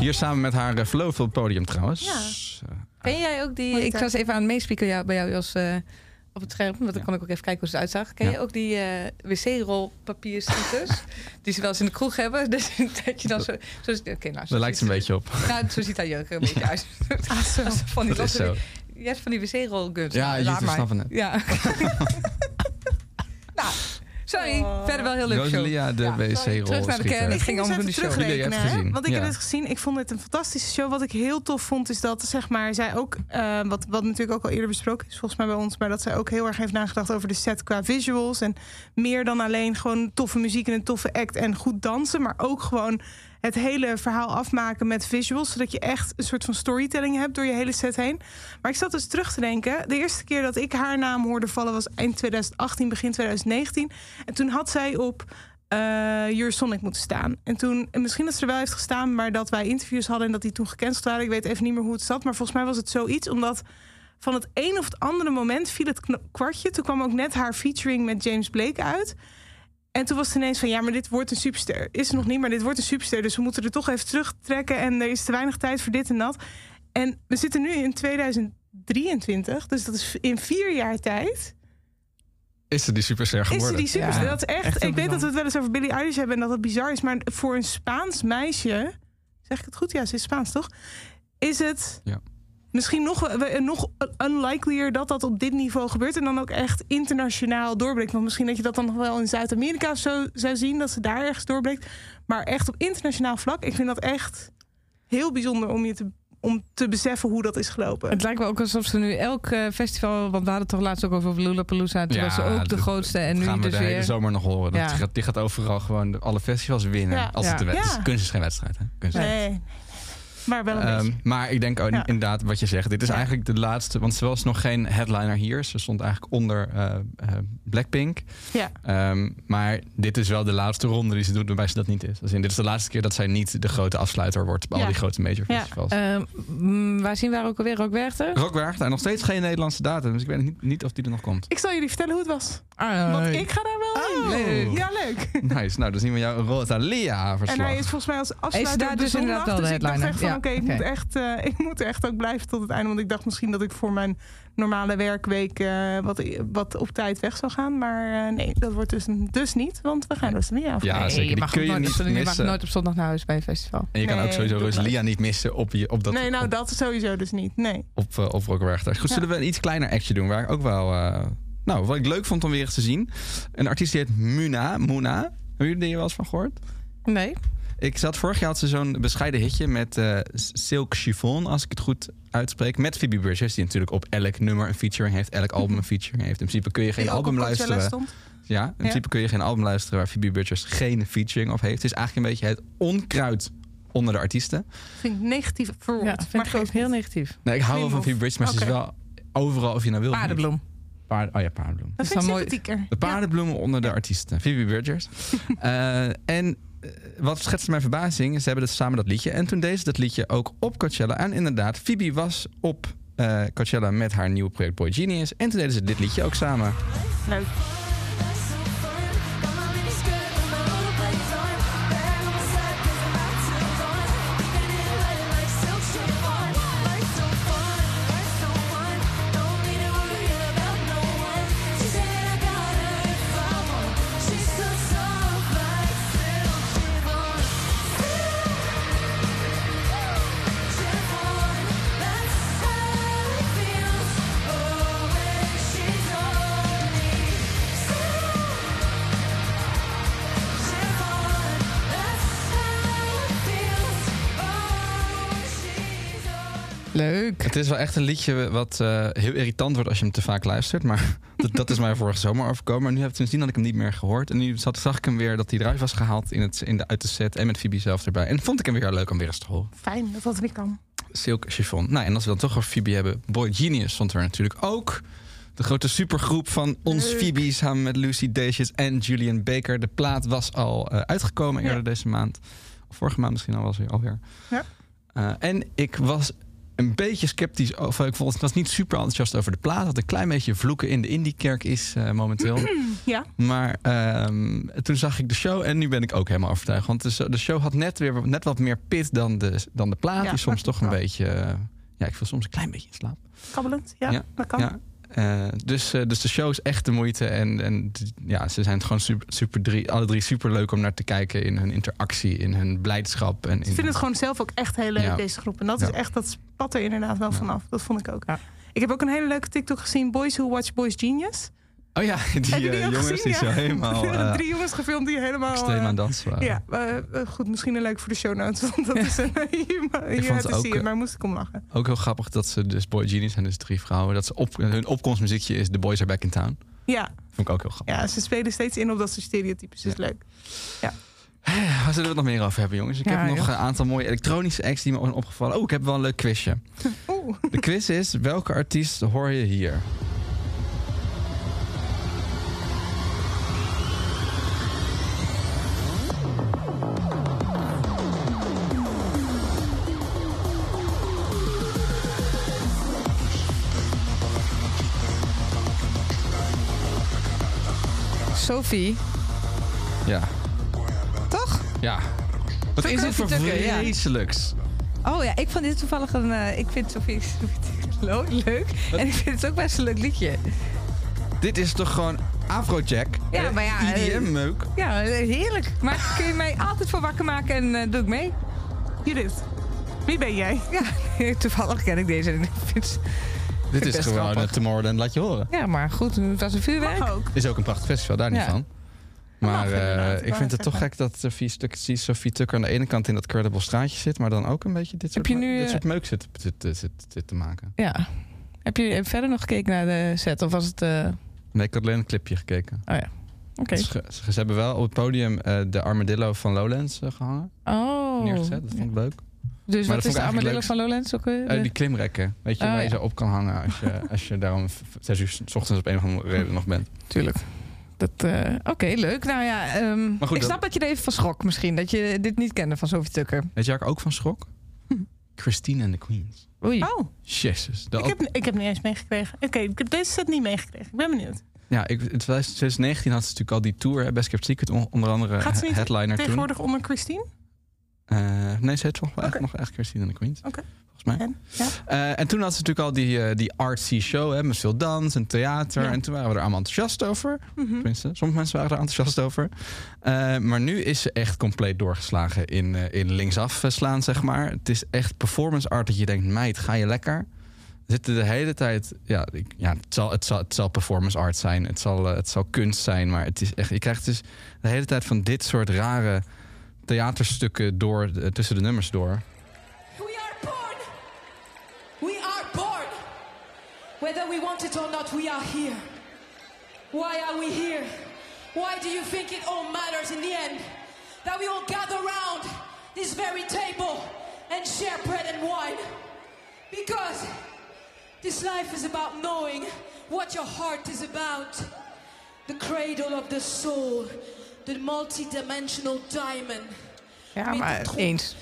Hier samen met haar uh, verloofde op het podium trouwens. Ja. Eh, Ken jij ook die, ik was even aan het meespieken jou, bij jou Jos, eh, op het scherm, want dan Ja. kon ik ook even kijken hoe ze eruit zag. Ken je Ja. ook die eh wc-rolpapierstieters? [LAUGHS] die ze wel eens in de kroeg hebben. [LAUGHS] Dus dat je dan zo... zo Oké, nou, zo Daar lijkt ze een beetje op. Nou, zo ziet haar jurk er een [LAUGHS] beetje uit. Ah, zo. Van die Dat is zo. Je hebt van die wc-rolguns. Ja, Nou, je snappen het. Ja. nou, Sorry, verder wel heel leuk show. Rosalia, de Ja, sorry. wc-rol. Terug naar de kern. Het ging dus over de even show. Jullie hebben terugrekenen, het hè? gezien. Want ik Ja. heb het gezien. Ik vond het een fantastische show. Wat ik heel tof vond, is dat zeg maar, zij ook, eh, wat, wat natuurlijk ook al eerder besproken is, volgens mij bij ons, maar dat zij ook heel erg heeft nagedacht over de set qua visuals. En meer dan alleen gewoon toffe muziek en een toffe act en goed dansen, maar ook gewoon het hele verhaal afmaken met visuals, zodat je echt een soort van storytelling hebt door je hele set heen. Maar ik zat dus terug te denken. De eerste keer dat ik haar naam hoorde vallen was eind 2018, begin 2019. En toen had zij op Your Sonic moeten staan. En toen, en misschien dat ze er wel heeft gestaan, maar dat wij interviews hadden en dat die toen gecanceld waren. Ik weet even niet meer hoe het zat, maar volgens mij was het zoiets, omdat van het een of het andere moment viel het kwartje. Toen kwam ook net haar featuring met James Blake uit. En toen was het ineens van, ja, maar dit wordt een superster. Is het nog niet, maar dit wordt een superster. Dus we moeten er toch even terugtrekken. En er is te weinig tijd voor dit en dat. En we zitten nu in 2023. Dus dat is in vier jaar tijd. Is ze die superster Is geworden? ze die superster? Ja, dat is echt. ik weet dat we het wel eens over Billie Eilish hebben en dat het bizar is. Maar voor een Spaans meisje. Zeg ik het goed? Ja, ze is Spaans toch? Is het. Ja. Misschien nog, eh, nog unlikelier dat dat op dit niveau gebeurt. En dan ook echt internationaal doorbreekt. Want misschien dat je dat dan nog wel in Zuid-Amerika zo zou zien. Dat ze daar ergens doorbreekt. Maar echt op internationaal vlak. Ik vind dat echt heel bijzonder om je te, om te beseffen hoe dat is gelopen. Het lijkt wel ook alsof ze nu elk eh, festival... want we hadden het toch laatst ook over Lollapalooza... toen Ja, was ze ook de grootste en gaan nu we dus de hele weer... zomer nog horen. Dat Ja. die, gaat, die gaat overal gewoon alle festivals winnen. Ja. Als het de Ja. wet is. Kunst is geen wedstrijd. Hè? Kunst nee. Maar wel een Ehm, beetje. maar ik denk ook Ja. inderdaad wat je zegt. Dit is Ja. eigenlijk de laatste. Want ze was nog geen headliner hier. Ze stond eigenlijk onder eh, eh, Blackpink. Ja. Ehm, maar dit is wel de laatste ronde die ze doet waarbij ze dat niet is. Dus in, dit is de laatste keer dat zij niet de grote afsluiter wordt bij Ja. al die grote major Ja. festivals. Ehm, mm, waar zien we haar ook alweer? Ook Werchter? Rockwerk, en nog steeds geen Nederlandse datum. Dus ik weet niet, niet of die er nog komt. Ik zal jullie vertellen hoe het was. Ah, Want ik ga daar wel Oh. Ja, leuk. Nice. Nou, dan zien we jouw Rosalia En verslag. hij is volgens mij als afsluiter Is daar dus zondag. inderdaad wel dus de dacht headliner? Oké, ik, oké. moet echt, eh, [LAUGHS] ik moet echt ook blijven tot het einde. Want ik dacht misschien dat ik voor mijn normale werkweek eh, wat, wat op tijd weg zou gaan. Maar eh, nee, dat wordt dus, dus niet. Want we gaan dus niet af. Ja, Nee, zeker. je mag kun ook je nooit, niet je mag missen. nooit op zondag naar huis bij een festival. En je kan ook sowieso Rosalia maar. niet missen op, je, op dat nee, nou op, dat sowieso dus niet. Nee. op, eh, op. Goed, Ja. zullen we een iets kleiner actje doen waar ik ook wel... eh, nou, wat ik leuk vond om weer eens te zien. Een artiest die heet Muna. Muna. Hebben jullie er wel eens van gehoord? Nee. Ik zat vorig jaar had ze zo'n bescheiden hitje met eh, Silk Chiffon, als ik het goed uitspreek. Met Phoebe Bridgers, die natuurlijk op elk nummer een featuring heeft, elk [LAUGHS] album een featuring heeft. In principe kun je geen album luisteren. Stond. Ja, in principe kun je geen album luisteren waar Phoebe Bridgers geen featuring op heeft. Het is eigenlijk een beetje het onkruid onder de artiesten. Vind ik negatief verwoord. Ja, vind maar ik ook heel negatief. Nee, ik hou wel van. Phoebe Bridgers, maar ze is wel overal of je nou wil. of. Paardenbloem. Paard, oh ja, paardenbloem. Dat is vind ik wel mooi. De paardenbloemen onder de artiesten. Phoebe Bridgers. [LAUGHS] Eh, en wat schetste mijn verbazing, ze hebben dus samen dat liedje. En toen deed ze dat liedje ook op Coachella. En inderdaad, Phoebe was op eh, Coachella met haar nieuwe project Boy Genius. En toen deden ze dit liedje ook samen. Leuk. Leuk. Het is wel echt een liedje wat eh, heel irritant wordt als je hem te vaak luistert. Maar [LAUGHS] dat, dat is mij vorige zomer overkomen. Maar nu heb ik sindsdien had ik hem niet meer gehoord. En nu zat, zag ik hem weer dat hij eruit was gehaald in het, in de, uit de set. En met Phoebe zelf erbij. En vond ik hem weer leuk om weer eens te horen. Fijn dat dat weer kan. Silk Chiffon. Nou, en als we dan toch over Phoebe hebben. Boy Genius stond er natuurlijk ook. De grote supergroep van ons Leuk. Phoebe samen met Lucy Dacus en Julian Baker. De plaat was al eh, uitgekomen Ja. eerder deze maand. Of vorige maand misschien al was hij alweer. Ja. Eh, en ik was een beetje sceptisch. Of ik vond, het was niet super enthousiast over de plaat. Dat een klein beetje vloeken in de indiekerk is eh, momenteel. [CLEARS THROAT] Ja. Maar ehm, toen zag ik de show en nu ben ik ook helemaal overtuigd. Want de, show- de show had net weer net wat meer pit dan de, dan de plaat. Ja, die soms toch een wel. beetje... eh, ja, ik viel soms een klein beetje in slaap. Kabbelend. Ja, Ja, dat kan. Ja. Eh, dus, dus de show is echt de moeite. En, en ja, ze zijn gewoon super, super drie, alle drie super leuk om naar te kijken in hun interactie, in hun blijdschap. En in, Ik vind het gewoon zelf ook echt heel leuk, Ja. deze groep. En dat Ja. is echt, dat spat er inderdaad wel Ja. vanaf. Dat vond ik ook. Ja. Ik heb ook een hele leuke TikTok gezien. Boys Who Watch Boys Genius. Oh ja, die, eh, die jongens gezien? die Ja. zo helemaal [LAUGHS] eh, Drie jongens gefilmd die helemaal... extreem eh, aan dansen waren. ja, goed, misschien een leuk voor de show notes. [LAUGHS] Want dat is een... [LAUGHS] je je vond het zien, maar moest ik om lachen. Ook heel grappig dat ze dus Boy Genius zijn, dus drie vrouwen. Dat ze op, hun opkomstmuziekje is The Boys Are Back in Town. Ja, Vond ik ook heel grappig. ja, ze spelen steeds in op dat soort stereotypes. Dus leuk. Waar zullen we het nog meer over hebben, jongens? Ik Ja, heb nog een aantal mooie elektronische acts die me zijn opgevallen. Oh, ik heb wel een leuk quizje. [LAUGHS] Oeh. De quiz is, welke artiest hoor je hier? Sophie, Ja. Ja. Wat is dit voor vreselijks? Oh ja, ik vond dit toevallig een... eh, ik vind Sophie [LAUGHS] leuk. En ik vind het ook best een leuk liedje. Dit is toch gewoon Afrojack? Ja, Eh, maar ja, eh, EDM-meuk. Ja, heerlijk. Maar kun je mij altijd voor wakker maken en eh, doe ik mee? Judith, wie ben jij? Ja, [LAUGHS] toevallig ken ik deze. en [LAUGHS] ik vind- Dit is gewoon grappig. uh, Tomorrowland, laat je horen. Ja, maar goed, het was een vuurwerk. Mag ook. Is ook een prachtig festival, daar niet Ja. van. Maar eh, ik vind het toch gek dat Sophie, Stuk, Sophie Tukker aan de ene kant in dat credible straatje zit, maar dan ook een beetje dit soort, je nu, dit soort meuk zit, zit, zit, zit te maken. Ja. Heb je verder nog gekeken naar de set? Of was het... eh, Nee, ik had alleen een clipje gekeken. Oh ja. Oké. Ze, ze hebben wel op het podium eh, de armadillo van Lowlands eh, gehangen, Oh. neergezet. Dat vond ik leuk. Dus Maar wat is de armadillo van Lowlands ook weer? Die klimrekken, weet je, Oh, waar je zo op kan hangen als je, als je daar om v- zes uur s ochtends op een of andere reden nog bent. Tuurlijk. Dat, eh, Oké, leuk. Nou ja, ehm, Maar goed, ik snap dat je er even van schrok misschien. Dat je dit niet kende van Sophie Tukker. Weet je waar ik ook van schrok? Christine and the Queens. Oei. Oh, Jezus. De ik heb, ik heb niet eens meegekregen. Oké, ik heb deze set niet meegekregen. Ik ben benieuwd. Ja, ik, in 2019 had ze natuurlijk al die tour, hè, Best Kept Secret, on- onder andere Gaat ze niet headliner toen. Tegenwoordig onder Christine? Eh, nee, ze heet toch nog echt Christine and the Queens. Oké. Volgens mij. En? Ja. Eh, en toen had ze natuurlijk al die, eh, die artsy show hè, met veel dans en theater. Ja. En toen waren we er allemaal enthousiast over. Mhm. Tenminste, sommige mensen waren er enthousiast over. Eh, maar nu is ze echt compleet doorgeslagen in, in linksaf slaan, zeg maar. Het is echt performance art dat je denkt, meid, ga je lekker? Zitten de hele tijd... Ja, ik, ja het, zal, het, zal, het zal performance art zijn. Het zal, het zal kunst zijn. Maar het is echt... Je krijgt dus de hele tijd van dit soort rare theaterstukken door, tussen de nummers door. Whether we want it or not, we are here. Why are we here? Why do you think it all matters in the end? That we all gather round this very table and share bread and wine? Because this life is about knowing what your heart is about. The cradle of the soul, the multi-dimensional diamond. Ja, maar eens.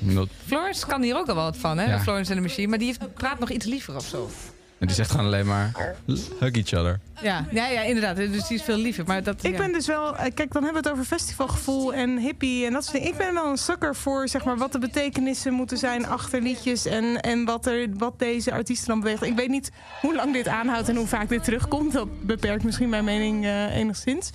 [LAUGHS] Dat- Florence kan hier ook al wel wat van, hè? Ja. Florence en de Machine. Maar die heeft, praat nog iets liever of zo. En die zegt gewoon alleen maar hug each other. Ja, ja, ja inderdaad. Dus die is veel liever. Maar dat, Ik ja. ben dus wel, eh, kijk, dan hebben we het over festivalgevoel en hippie en dat soort dingen. Ik ben wel een sukker voor zeg maar, wat de betekenissen moeten zijn achter liedjes en, en wat, er, wat deze artiesten dan beweegt. Ik weet niet hoe lang dit aanhoudt en hoe vaak dit terugkomt. Dat beperkt misschien mijn mening eh, enigszins.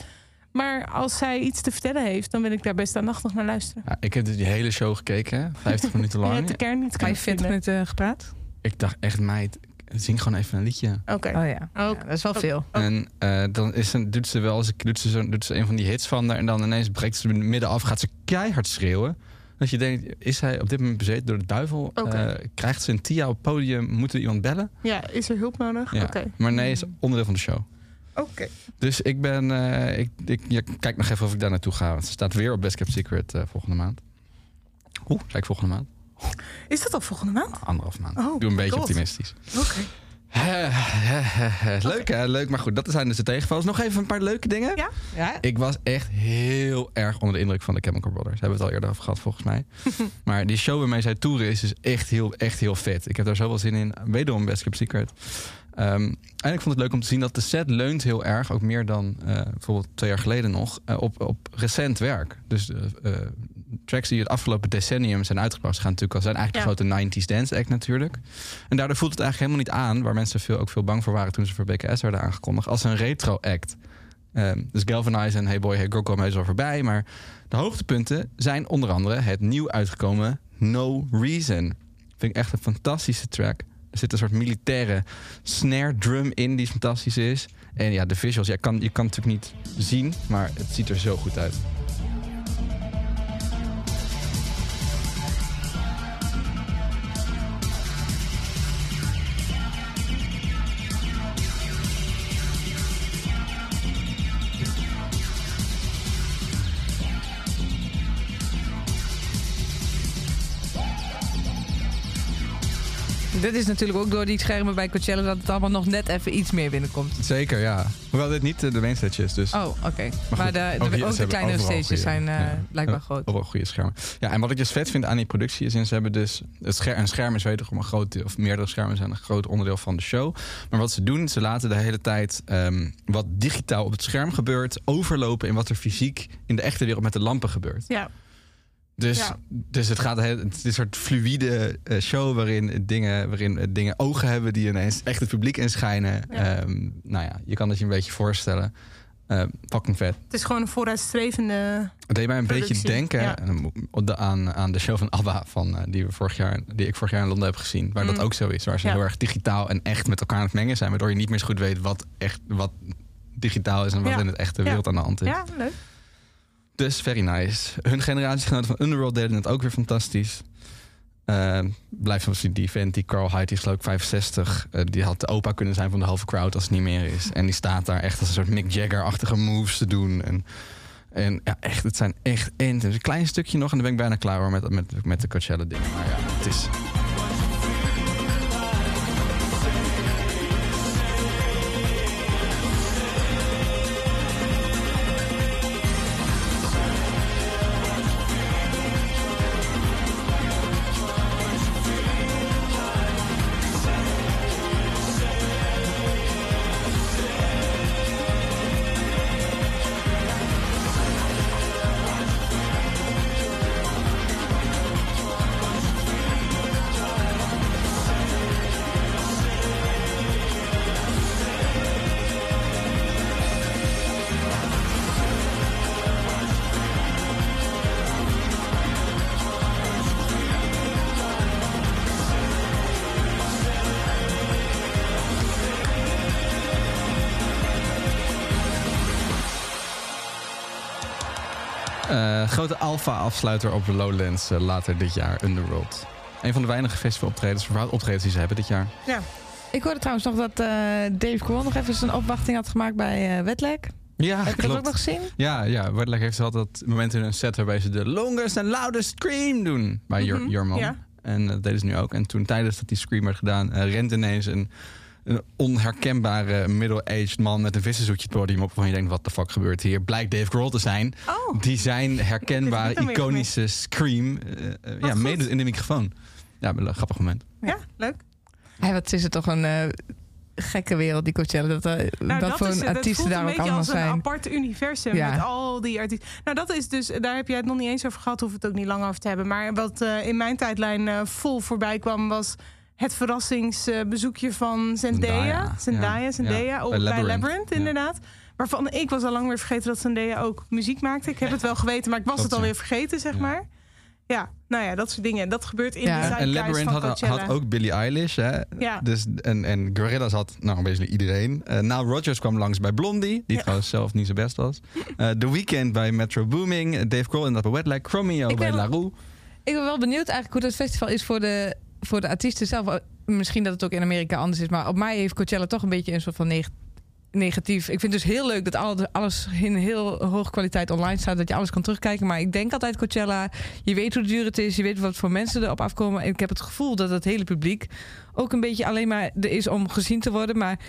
Maar als zij iets te vertellen heeft, dan wil ik daar best aandachtig naar luisteren. Ja, ik heb dus die hele show gekeken, hè, 50 minuten En je hebt lang. de kern niet kunnen 45 vinden. minuten gepraat. Ik dacht echt, meid, zing gewoon even een liedje. Oké. Oh ja. Ook. Ja, dat is wel veel. En eh, dan is ze, doet ze wel eens doet ze, zo, doet ze een van die hits van haar. En dan ineens breekt ze midden af, gaat ze keihard schreeuwen. Dat je denkt, is hij op dit moment bezeten door de duivel? Oké. Eh, krijgt ze een Tia op het podium? Moet er iemand bellen? Ja, is er hulp nodig? Ja. Oké. Maar nee, is onderdeel van de show. Oké. Dus ik ben, eh, ik, ik ja, kijk nog even of ik daar naartoe ga. Want ze staat weer op Best Kept Secret eh, volgende maand. Oeh, ik volgende maand? Is dat al volgende maand? Anderhalf maand. Oh, doe een beetje God. optimistisch. Oké. leuk hè, leuk. Maar goed, dat zijn dus de tegenvallers. Nog even een paar leuke dingen. Ja. Ja? Ik was echt heel erg onder de indruk van de Chemical Brothers. Daar hebben we het al eerder over gehad, volgens mij. [LAUGHS] maar die show waarmee zij toeren is dus echt heel, echt heel vet. Ik heb daar zoveel zin in. Wederom Best Kept Secret. Ehm, en ik vond het leuk om te zien dat de set leunt heel erg, ook meer dan eh, bijvoorbeeld twee jaar geleden nog, eh, op, op recent werk. Dus eh, tracks die het afgelopen decennium zijn uitgebracht, gaan natuurlijk al zijn eigenlijk de grote 90s dance act natuurlijk. En daardoor voelt het eigenlijk helemaal niet aan, waar mensen veel, ook veel bang voor waren toen ze voor BKS werden aangekondigd, als een retro act. Ehm, dus Galvanize en Hey Boy Hey Girl komen heus wel voorbij. Maar de hoogtepunten zijn onder andere het nieuw uitgekomen No Reason. Vind ik echt een fantastische track. Zit een soort militaire snare drum in die fantastisch is. En ja, de visuals, ja, kan, je kan het natuurlijk niet zien, maar het ziet er zo goed uit. Dit is natuurlijk ook door die schermen bij Coachella dat het allemaal nog net even iets meer binnenkomt. Zeker, ja. Hoewel dit niet eh, de main stage is, dus... Oh, oké. Maar, de, ook de, ook de stages zijn eh, ja. blijkbaar groot. Overal goede schermen. Ja, en wat ik dus vet vind aan die productie is... ze hebben dus... Het scherm, een scherm is wederom een groot... of meerdere schermen zijn een groot onderdeel van de show. Maar wat ze doen, ze laten de hele tijd... ehm, wat digitaal op het scherm gebeurt... overlopen in wat er fysiek in de echte wereld met de lampen gebeurt. Ja. Dus, Ja. dus het gaat het is een soort fluïde eh, show waarin dingen, waarin eh, dingen ogen hebben die ineens echt het publiek inschijnen. Ja. Ehm, nou ja, je kan het je een beetje voorstellen. Eh, fucking vet. Het is gewoon een vooruitstrevende... Het deed mij een Productie, beetje denken ja. aan, aan de show van ABBA van, eh, die, we vorig jaar, die ik vorig jaar in Londen heb gezien. Waar dat Mm. ook zo is. Waar ze Ja. heel erg digitaal en echt met elkaar aan het mengen zijn. Waardoor je niet meer zo goed weet wat, echt, wat digitaal is en wat Ja. in het echte wereld aan de hand is. Ja, leuk. Dus very nice. Hun generatiegenoten van Underworld deden het ook weer fantastisch. Eh, blijft zoals die vent, die Carl Hyde, die is ik 65. Eh, die had de opa kunnen zijn van de halve crowd als het niet meer is. En die staat daar echt als een soort Mick Jagger-achtige moves te doen. En, en ja, echt, het zijn echt intense. Een klein stukje nog en dan ben ik bijna klaar hoor, met, met, met de Coachella dingen. Maar ja, het is... grote alpha-afsluiter op de Lowlands eh, later dit jaar, Underworld. Een van de weinige festivaloptredens, optredens die ze hebben dit jaar. Ik hoorde trouwens nog dat eh, Dave Grohl nog even zijn opwachting had gemaakt bij eh Wetlek. Ja, Heb je dat ook nog gezien? Ja, ja. Wordelijk heeft altijd momenten in een set waarbij ze de longest and loudest scream doen bij Jur- Mhm, Jurman. ja. En dat deden ze nu ook. En toen tijdens dat die scream werd gedaan, eh, rent ineens een, een onherkenbare middle-aged man met een vissenzoetje het podium op. Waarvan je denkt, wat de fuck gebeurt hier? Blijkt Dave Grohl te zijn. Oh, Die zijn herkenbare, [LAUGHS] iconische scream. eh, eh, ja, goed. mede in de microfoon. Ja, een grappig moment. ja, leuk. Ja, wat is het toch een eh, gekke wereld, die Coachella. Dat, Nou, dat dat, voor is, een artiesten daar ook beetje allemaal als een zijn. apart universum Ja. met al die artiesten. Nou, dat is dus, daar heb jij het nog niet eens over gehad, hoef het ook niet lang over te hebben. Maar wat eh, in mijn tijdlijn eh, vol voorbij kwam, was het verrassingsbezoekje van Zendaya. Zendaya, Zendaya, ook bij Labyrinth, inderdaad. Waarvan ik was al lang weer vergeten dat Zendaya ook muziek maakte. Ik heb het wel geweten, maar ik was het alweer vergeten, zeg maar. Ja, nou ja, dat soort dingen. Dat gebeurt in Ja. de En zeitgeist Labyrinth van had, had ook Billie Eilish. Hè? Ja. Dus, en, en Gorillaz had, nou, basically iedereen. Eh Nile Rodgers kwam langs bij Blondie, die Ja. trouwens zelf niet zo best was. Eh The Weeknd bij Metro Booming. Dave Grohl inderdaad bij Wetlag. Chromeo bij ben- La Rue. Ik ben wel benieuwd eigenlijk hoe dat festival is voor de, voor de artiesten zelf. Eh, Misschien dat het ook in Amerika anders is, maar op mij heeft Coachella toch een beetje een soort van neg- negatief. Ik vind het dus heel leuk dat al- alles in heel hoge kwaliteit online staat, dat je alles kan terugkijken. Maar ik denk altijd Coachella, je weet hoe duur het is, je weet wat voor mensen erop afkomen. En ik heb het gevoel dat het hele publiek ook een beetje alleen maar er is om gezien te worden. Maar ik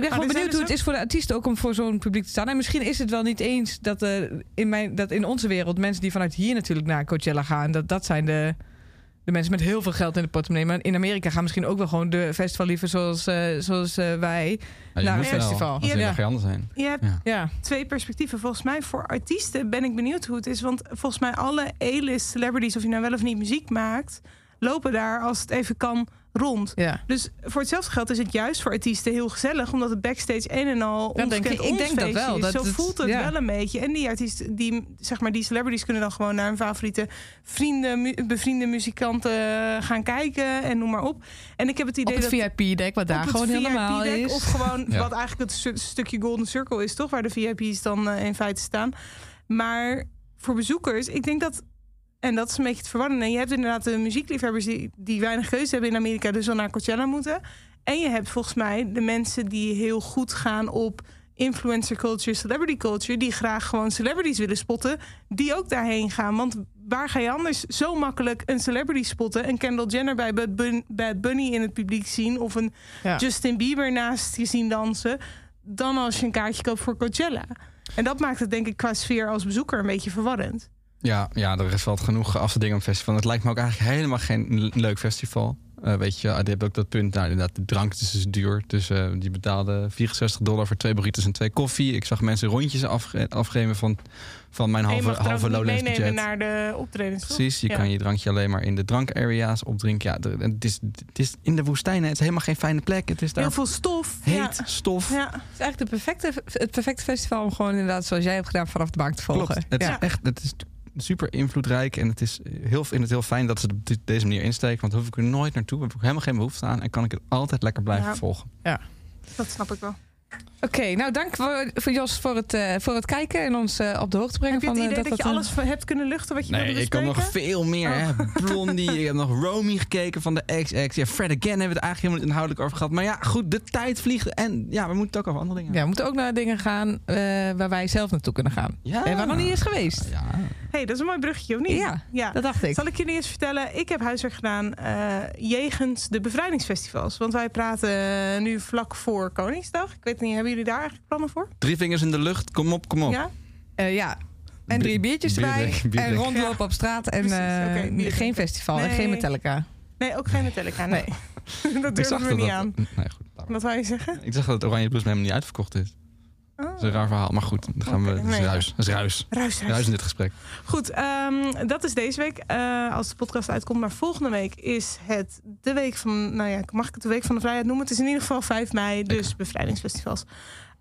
ben er gewoon benieuwd dus hoe het is voor de artiesten ook om voor zo'n publiek te staan. En misschien is het wel niet eens dat, eh, in, mijn, dat in onze wereld mensen die vanuit hier natuurlijk naar Coachella gaan, dat dat zijn de, de mensen met heel veel geld in de portemonnee. Maar in Amerika gaan misschien ook wel gewoon de festivalieven zoals, eh, zoals eh, wij. Ja, je Naar moet een wel, festival. Als Ja. geen anders zijn. Je hebt Ja. Ja, twee perspectieven. Volgens mij voor artiesten ben ik benieuwd hoe het is. Want volgens mij alle A-list celebrities, of je nou wel of niet muziek maakt, lopen daar als het even kan rond. Ja. Dus voor hetzelfde geld is het juist voor artiesten heel gezellig, omdat het backstage een en al Ja, ons denk kent, ik- ik ons denk dat wel, is. dat Zo het- voelt het ja. wel een beetje. En die artiesten, die, zeg maar, die celebrities kunnen dan gewoon naar hun favoriete vrienden, mu- bevriende muzikanten gaan kijken en noem maar op. En ik heb het Op idee het dat VIP-dek, wat daar op het gewoon helemaal VIP-dek, is. Of gewoon [LAUGHS] Ja. wat eigenlijk het stu- stukje Golden Circle is, toch? Waar de VIP's dan eh, in feite staan. Maar voor bezoekers, ik denk dat. En dat is een beetje het verwarrende. Je hebt inderdaad de muziekliefhebbers die, die weinig keuze hebben in Amerika, dus wel naar Coachella moeten. En je hebt volgens mij de mensen die heel goed gaan op influencer culture, celebrity culture, die graag gewoon celebrities willen spotten, die ook daarheen gaan. Want waar ga je anders zo makkelijk een celebrity spotten? Een Kendall Jenner bij Bad, Bun- Bad Bunny in het publiek zien of een Ja. Justin Bieber naast je zien dansen, dan als je een kaartje koopt voor Coachella. En dat maakt het denk ik qua sfeer als bezoeker een beetje verwarrend. Ja, ja, er is wel genoeg af te dingen op het festival. Het lijkt me ook eigenlijk helemaal geen leuk festival. Eh, weet je, die hebben ook dat punt. Nou, inderdaad, de drank is dus duur. Dus eh, die betaalde 64 dollar voor twee burritos en twee koffie. Ik zag mensen rondjes afge afgeven van, van mijn je halve, mag drank halve Lowlands meenemen budget. naar de optredens. Precies, je Ja. kan je drankje alleen maar in de drankarea's opdrinken. Ja, het is, het is in de woestijn. Het is helemaal geen fijne plek. Het is daar Heel veel stof. heet, Ja. stof. Ja. Het is eigenlijk de perfecte, het perfecte festival om gewoon inderdaad, zoals jij hebt gedaan, vanaf de bank te volgen. Klopt. Het Ja. is echt het is super invloedrijk. En het is heel, vind het heel fijn dat ze het op deze manier insteken. Want hoef ik er nooit naartoe. Heb ik helemaal geen behoefte aan. En kan ik het altijd lekker blijven Ja. volgen. Dat snap ik wel. Oké, nou dank voor, voor Jos voor het, eh, voor het kijken en ons eh, op de hoogte brengen Heb je het van idee eh, dat, je eh, alles hebt kunnen luchten wat je Nee, wilde ik kan nog veel meer. Hè. [LAUGHS] Blondie, ik heb nog Romy gekeken van de XX. Ja, Fred Again hebben we het eigenlijk helemaal niet inhoudelijk over gehad. Maar ja, goed, de tijd vliegt. En ja, we moeten ook over andere dingen Ja, we moeten ook naar dingen gaan eh, waar wij zelf naartoe kunnen gaan. Ja. En waar nog niet is geweest. Ja. Hey, dat is een mooi bruggetje, of niet? Ja, ja. Dat dacht ik. Zal ik jullie eens vertellen? Ik heb huiswerk gedaan eh jegens de bevrijdingsfestivals. Want wij praten nu vlak voor Koningsdag. Ik weet niet, hebben jullie daar eigenlijk plannen voor? Drie vingers in de lucht. Kom op, kom op. Ja? Eh, ja. En drie biertjes Bier erbij. [LAUGHS] bier en rondlopen op straat. En Precies, eh, geen festival en geen Metallica. Nee, ook geen Metallica. Nee. [LAUGHS] dat durven zag we niet dat- aan. Nee, goed. Wat wou je zeggen? Ik zag dat Oranje Blues helemaal niet uitverkocht is. Oh. Dat is een raar verhaal. Maar goed, dan gaan we. Dat is nee. ruis. Dat is ruis. Ruis, ruis. Ruis in dit gesprek. Goed, ehm, dat is deze week. eh, als de podcast uitkomt. Maar volgende week is het de week van... Nou ja, mag ik het de week van de vrijheid noemen? Het is in ieder geval 5 mei, dus bevrijdingsfestivals.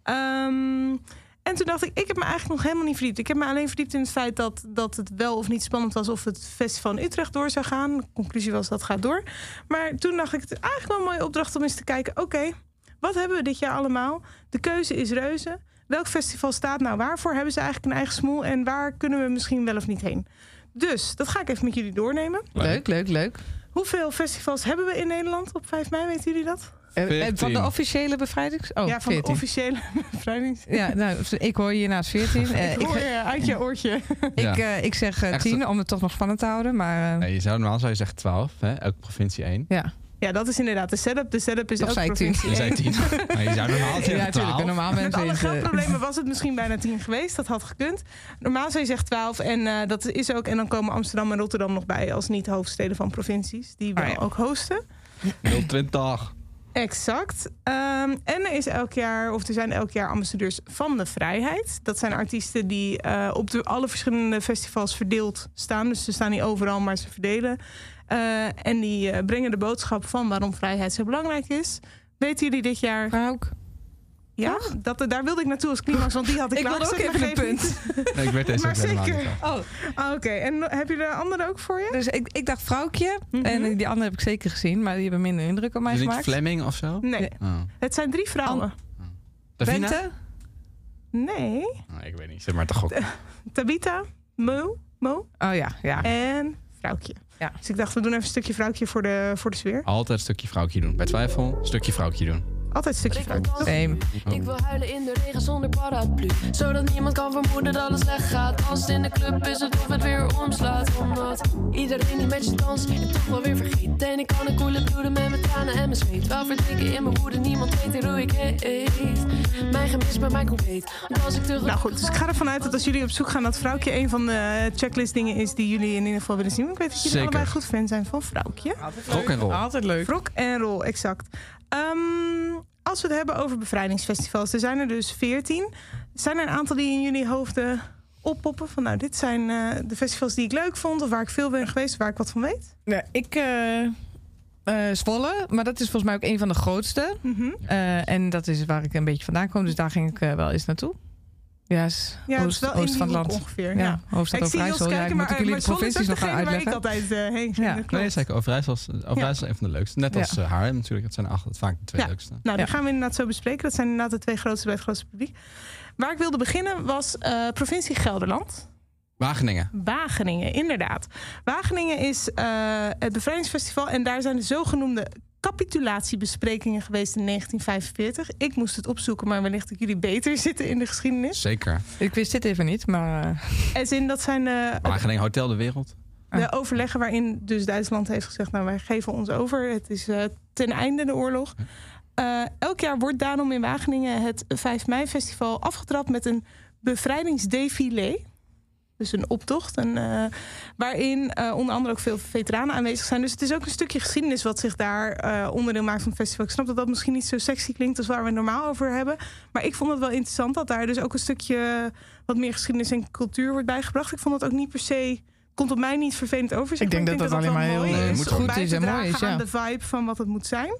Ehm, en toen dacht ik, ik heb me eigenlijk nog helemaal niet verdiept. Ik heb me alleen verdiept in het feit dat, dat het wel of niet spannend was... of het festival in Utrecht door zou gaan. De conclusie was dat gaat door. Maar toen dacht ik, het is eigenlijk wel een mooie opdracht om eens te kijken... oké, wat hebben we dit jaar allemaal? De keuze is reuze. Welk festival staat nou waarvoor? Hebben ze eigenlijk een eigen smoel? En waar kunnen we misschien wel of niet heen? Dus dat ga ik even met jullie doornemen. Leuk, leuk, leuk. Hoeveel festivals hebben we in Nederland op 5 mei? Weten jullie dat? Eh, eh, van de officiële bevrijdings... Oh, ja, van 14. de officiële [LAUGHS] bevrijdings. Ja, nou, ik hoor je naast 14. [LAUGHS] Eh, ik hoor je uit je oortje. [LAUGHS] ik, Ja. eh, ik zeg eh, Echt 10 om het toch nog spannend te houden. Maar eh, Nee, je zou normaal zou je zeggen 12, hè? elke provincie één. ja, Ja, dat is inderdaad de setup. De setup is Of ook tien? Je zei. 10. [LAUGHS] Maar je zou normaal zeggen ja natuurlijk. 12. Normaal Met alle eh, geldproblemen [LAUGHS] was het misschien bijna 10 geweest. Dat had gekund. Normaal zou je zeggen 12. En eh, dat is ook. En dan komen Amsterdam en Rotterdam nog bij als niet hoofdsteden van provincies. Die wel Ah, ja. ook hosten. 020. Exact. Ehm, en er is elk jaar, of er zijn elk jaar ambassadeurs van de vrijheid. Dat zijn artiesten die eh, op de, alle verschillende festivals verdeeld staan. Dus ze staan niet overal, maar ze verdelen. Eh, en die eh, brengen de boodschap van waarom vrijheid zo belangrijk is. Weten jullie dit jaar? Ook. Ja, dat, daar wilde ik naartoe als climax, want die had ik [LAUGHS] Ik wilde ook even een punt. Nee, ik weet deze Maar ook helemaal zeker. Oh, Ah, Oké, en heb je de andere ook voor je? dus ik, ik dacht vrouwtje. Mhm. En die andere heb ik zeker gezien. Maar die hebben minder indruk op mij Is het niet gemaakt. Fleming of zo? Nee, Oh. het zijn drie vrouwen. Davina? Bente? Nee, Oh, ik weet niet, zeg maar toch ook. [LAUGHS] Tabita, Mo, Mo Oh ja, ja. en Vrouwtje. Ja. Dus ik dacht, we doen even een stukje Vrouwtje voor de, voor de sfeer. Altijd een stukje vrouwtje doen. Bij twijfel, een stukje vrouwtje doen. Altijd een stukje? Same. Ik wil huilen in de regen zonder paraplu Zodat niemand kan vermoeden dat het slecht gaat Als het in de club is het of het weer omslaat Omdat iedereen die met je danst het toch wel weer vergeet En ik kan een koele bloeden met mijn tranen en mijn zweet Wel verdrinken in mijn woede, niemand weet hoe ik heet Mijn gemis bij mij compleet als ik terug Nou goed, dus ik ga ervan uit dat als jullie op zoek gaan... dat Vrouwtje een van de checklist dingen is die jullie in ieder geval willen zien. Ik weet dat jullie Zeker. allebei goed fan zijn van Vrouwtje. Rock en roll. Altijd leuk. Rock en roll, exact. Ehm, als we het hebben over bevrijdingsfestivals, er zijn er dus 14. Zijn er een aantal die in jullie hoofden oppoppen? Van nou, dit zijn eh, de festivals die ik leuk vond, of waar ik veel ben geweest, waar ik wat van weet? Ja, ik, Eh, Zwolle, maar dat is volgens mij ook een van de grootste. Mhm. En dat is waar ik een beetje vandaan kom. Dus daar ging ik wel eens naartoe. Ja, is Ja, het is oost, wel in oost van het land. ongeveer. Ja, Ja. hoofdstad Ik Overijssel. Ja, kijken, ik maar, moet jullie maar de provincies nog gaan degene waar ik uitleggen. altijd eh, heen ging. Ja. dat. Nee, zeker. Overijssel is, Overijssel is een van de leukste. Net Ja. als uh, Haarlem natuurlijk. Het zijn acht, vaak de twee Ja. leukste. Nou, die Ja. gaan we inderdaad zo bespreken. Dat zijn inderdaad de twee grootste bij het grootste publiek. Waar ik wilde beginnen was eh, provincie Gelderland. Wageningen. Wageningen, inderdaad. Wageningen is eh, het bevrijdingsfestival en daar zijn de zogenoemde capitulatiebesprekingen geweest in 1945. Ik moest het opzoeken, maar wellicht dat jullie beter [LAUGHS] zitten in de geschiedenis. Zeker. Ik wist dit even niet, maar... eh, En zin, dat zijn de, Wageningen, Hotel de Wereld. de overleggen waarin dus Duitsland heeft gezegd... nou, wij geven ons over. Het is eh, ten einde de oorlog. Eh, elk jaar wordt daarom in Wageningen het 5 mei-festival afgetrapt... met een bevrijdingsdefilé. Dus een optocht. En, eh, waarin eh, onder andere ook veel veteranen aanwezig zijn. Dus het is ook een stukje geschiedenis wat zich daar eh, onderdeel maakt van het festival. Ik snap dat dat misschien niet zo sexy klinkt als waar we het normaal over hebben. Maar ik vond het wel interessant dat daar dus ook een stukje wat meer geschiedenis en cultuur wordt bijgebracht. Ik vond het ook niet per se. Komt op mij niet vervelend over. zeg Ik denk dat dat alleen maar heel, Nee, moet goed is en mooi is, ja. aan de vibe van wat het moet zijn.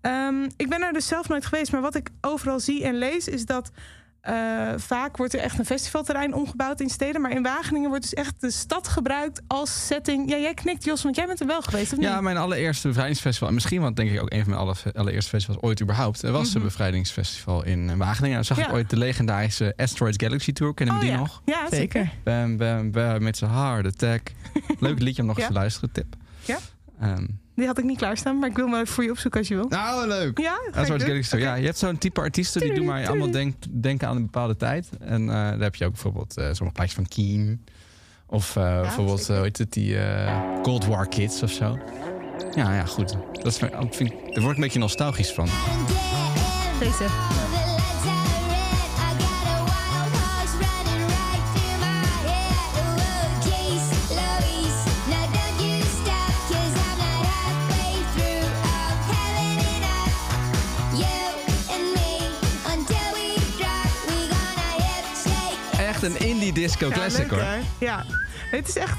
Ehm, ik ben er dus zelf nooit geweest, maar wat ik overal zie en lees is dat eh, vaak wordt er echt een festivalterrein omgebouwd in steden, maar in Wageningen wordt dus echt de stad gebruikt als setting. Ja, jij knikt Jos, want jij bent er wel geweest, of niet? Ja, mijn allereerste bevrijdingsfestival. En misschien want denk ik ook een van mijn alle, allereerste festivals ooit überhaupt. Er was een bevrijdingsfestival in Wageningen. Daar zag ik Mhm. Ja. ooit de legendarische Asteroids Galaxy Tour. Kennen we Oh, die ja. nog? Ja, zeker. Bam, bam, bam, met zijn hard attack. Leuk liedje om nog eens te luisteren, tip. Ja. Die had ik niet klaarstaan, maar ik wil maar voor je opzoeken als je wil. nou, leuk. Ja, ik Asteroids doen. Galaxy Tour. Ja, je hebt zo'n type artiesten die doen maar allemaal denk, denken aan een bepaalde tijd. En eh, daar heb je ook bijvoorbeeld eh, sommige plaatjes van Keen. Of eh, bijvoorbeeld, hoe heet het, die Cold War Kids of zo. Ja, ja, goed. Dat is, ik vind, daar word ik een beetje nostalgisch van. Deze. Een indie disco classic hoor. hè? Ja, het is echt...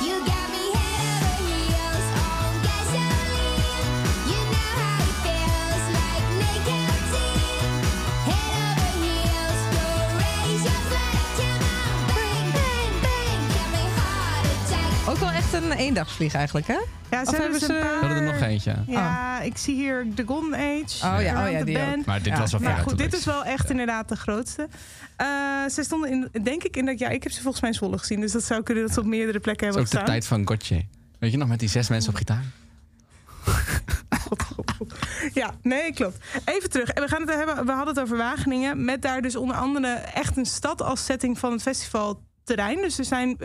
You got me head over heels on gasoline. You know how it feels like nicotine. Head over heels, go raise your flag. Come on, bang, bang, bang. Got me heart attack. Ook wel echt een eendagsvlieg eigenlijk, hè? Ja, ze Of hebben ze paar... We hadden er nog eentje. Ja, ik zie hier The Golden Age. Oh ja, oh ja, die ook. Bend. Maar dit Ja. was wel Maar goed, dit is wel echt inderdaad de grootste. Eh, ze stonden in, denk ik in dat jaar. Ik heb ze volgens mij in Zwolle gezien. Dus dat zou kunnen dat ze op meerdere plekken Dat is hebben ook de gestaan. tijd van Gotye. Weet je nog, met die zes mensen op gitaar? [LAUGHS] Ja, nee, klopt. Even terug. En we, gaan het hebben, we hadden het over Wageningen. Met daar dus onder andere echt een stad als setting van het festivalterrein. Dus er zijn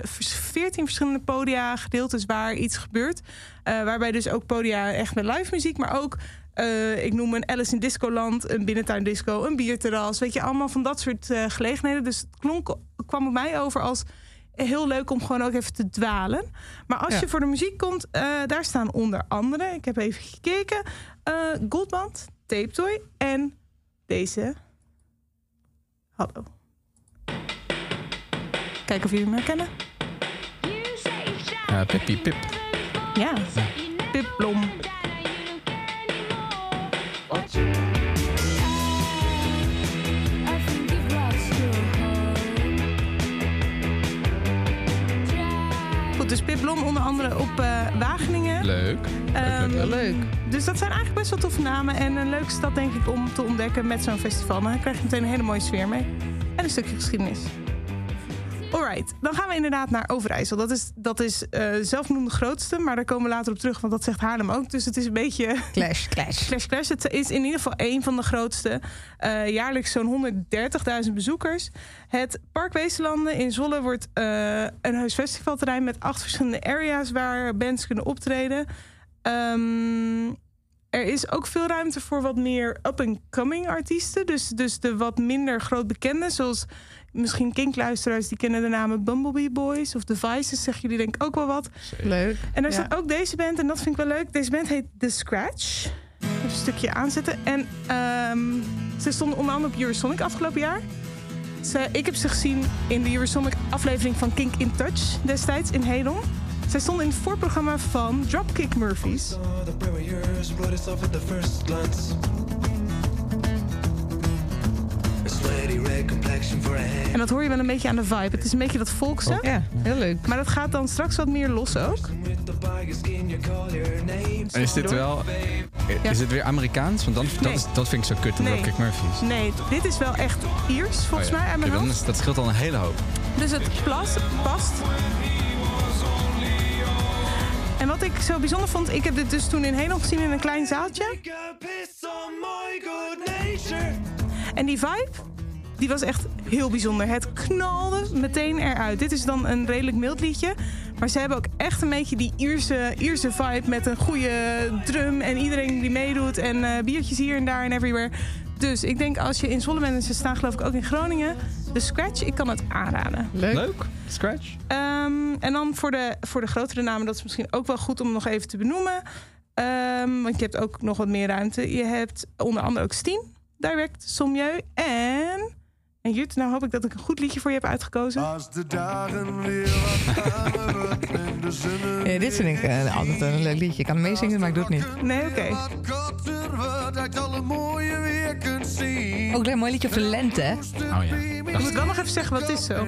veertien verschillende podia, gedeeltes waar iets gebeurt. Eh, waarbij dus ook podia echt met live muziek, maar ook... eh, ik noem een Alice in Discoland, een binnentuin disco, een bierterras. Weet je, allemaal van dat soort eh, gelegenheden. Dus het klonk, kwam op mij over als heel leuk om gewoon ook even te dwalen. Maar als Ja. je voor de muziek komt, eh, daar staan onder andere, ik heb even gekeken, eh Goldband, Tape Toy en deze. Hallo. Kijken of jullie hem herkennen. Ja, Pippi, Pip. Ja, Pip Blom. Goed, dus Pip Blom onder andere op eh, Wageningen. Leuk. Ehm, leuk, leuk. Leuk. Dus dat zijn eigenlijk best wel toffe namen. En een leuke stad, denk ik, om te ontdekken met zo'n festival. Dan krijg je meteen een hele mooie sfeer mee. En een stukje geschiedenis. Alright, dan gaan we inderdaad naar Overijssel. Dat is, dat is eh zelfgenoemd de grootste, maar daar komen we later op terug, want dat zegt Haarlem ook. Dus het is een beetje [LAUGHS] Clash, clash. Clash Clash. Het is in ieder geval één van de grootste. Eh, jaarlijks zo'n 130.000 bezoekers. Het Park Weestelanden in Zwolle wordt eh, een heus festivalterrein met acht verschillende areas waar bands kunnen optreden. Ehm, er is ook veel ruimte voor wat meer up-and-coming artiesten. Dus, dus de wat minder groot bekende, zoals misschien kinkluisteraars die kennen de namen Bumblebee Boys of The Vices, zeggen jullie denk ik ook wel wat. Leuk. En daar Ja. staat ook deze band, en dat vind ik wel leuk. Deze band heet The Scratch. Even een stukje aanzetten. En ehm, ze stonden onder andere op Eurosonic afgelopen jaar. Ze, ik heb ze gezien in de Eurosonic aflevering van Kink in Touch destijds in Hedon. Zij stond in het voorprogramma van Dropkick Murphys. En dat hoor je wel een beetje aan de vibe. Het is een beetje dat volkse. Ja, heel leuk. Maar dat gaat dan straks wat meer los ook. En is dit wel... Is dit weer Amerikaans? Want dan, dat, Nee. is, dat vind ik zo kut, de Nee. Dropkick Murphys. Nee, dit is wel echt Iers, volgens Oh ja. mij, aan mijn is, dat scheelt al een hele hoop. Dus het plas, past. En wat ik zo bijzonder vond, ik heb dit dus toen in Helo gezien in een klein zaaltje. En die vibe, die was echt heel bijzonder. Het knalde meteen eruit. Dit is dan een redelijk mild liedje. Maar ze hebben ook echt een beetje die Ierse, Ierse vibe met een goede drum en iedereen die meedoet. En eh, biertjes hier en daar en everywhere. Dus ik denk als je in Zwolle bent en ze staan geloof ik ook in Groningen. De Scratch, ik kan het aanraden. Leuk. Leuk. Scratch. Ehm, en dan voor de, voor de grotere namen, dat is misschien ook wel goed om nog even te benoemen. Ehm, want je hebt ook nog wat meer ruimte. Je hebt onder andere ook Steam, Direct, Sommieu en... En Jut, nou hoop ik dat ik een goed liedje voor je heb uitgekozen. Als de dagen weer wat en de zon Ja, dit vind ik eh, altijd een leuk liedje. Ik kan meezingen, maar ik doe het niet. Nee, oké. Ook een mooi liedje voor de lente, hè? Oh ja. Ik moet wel nog even zeggen wat het is zo.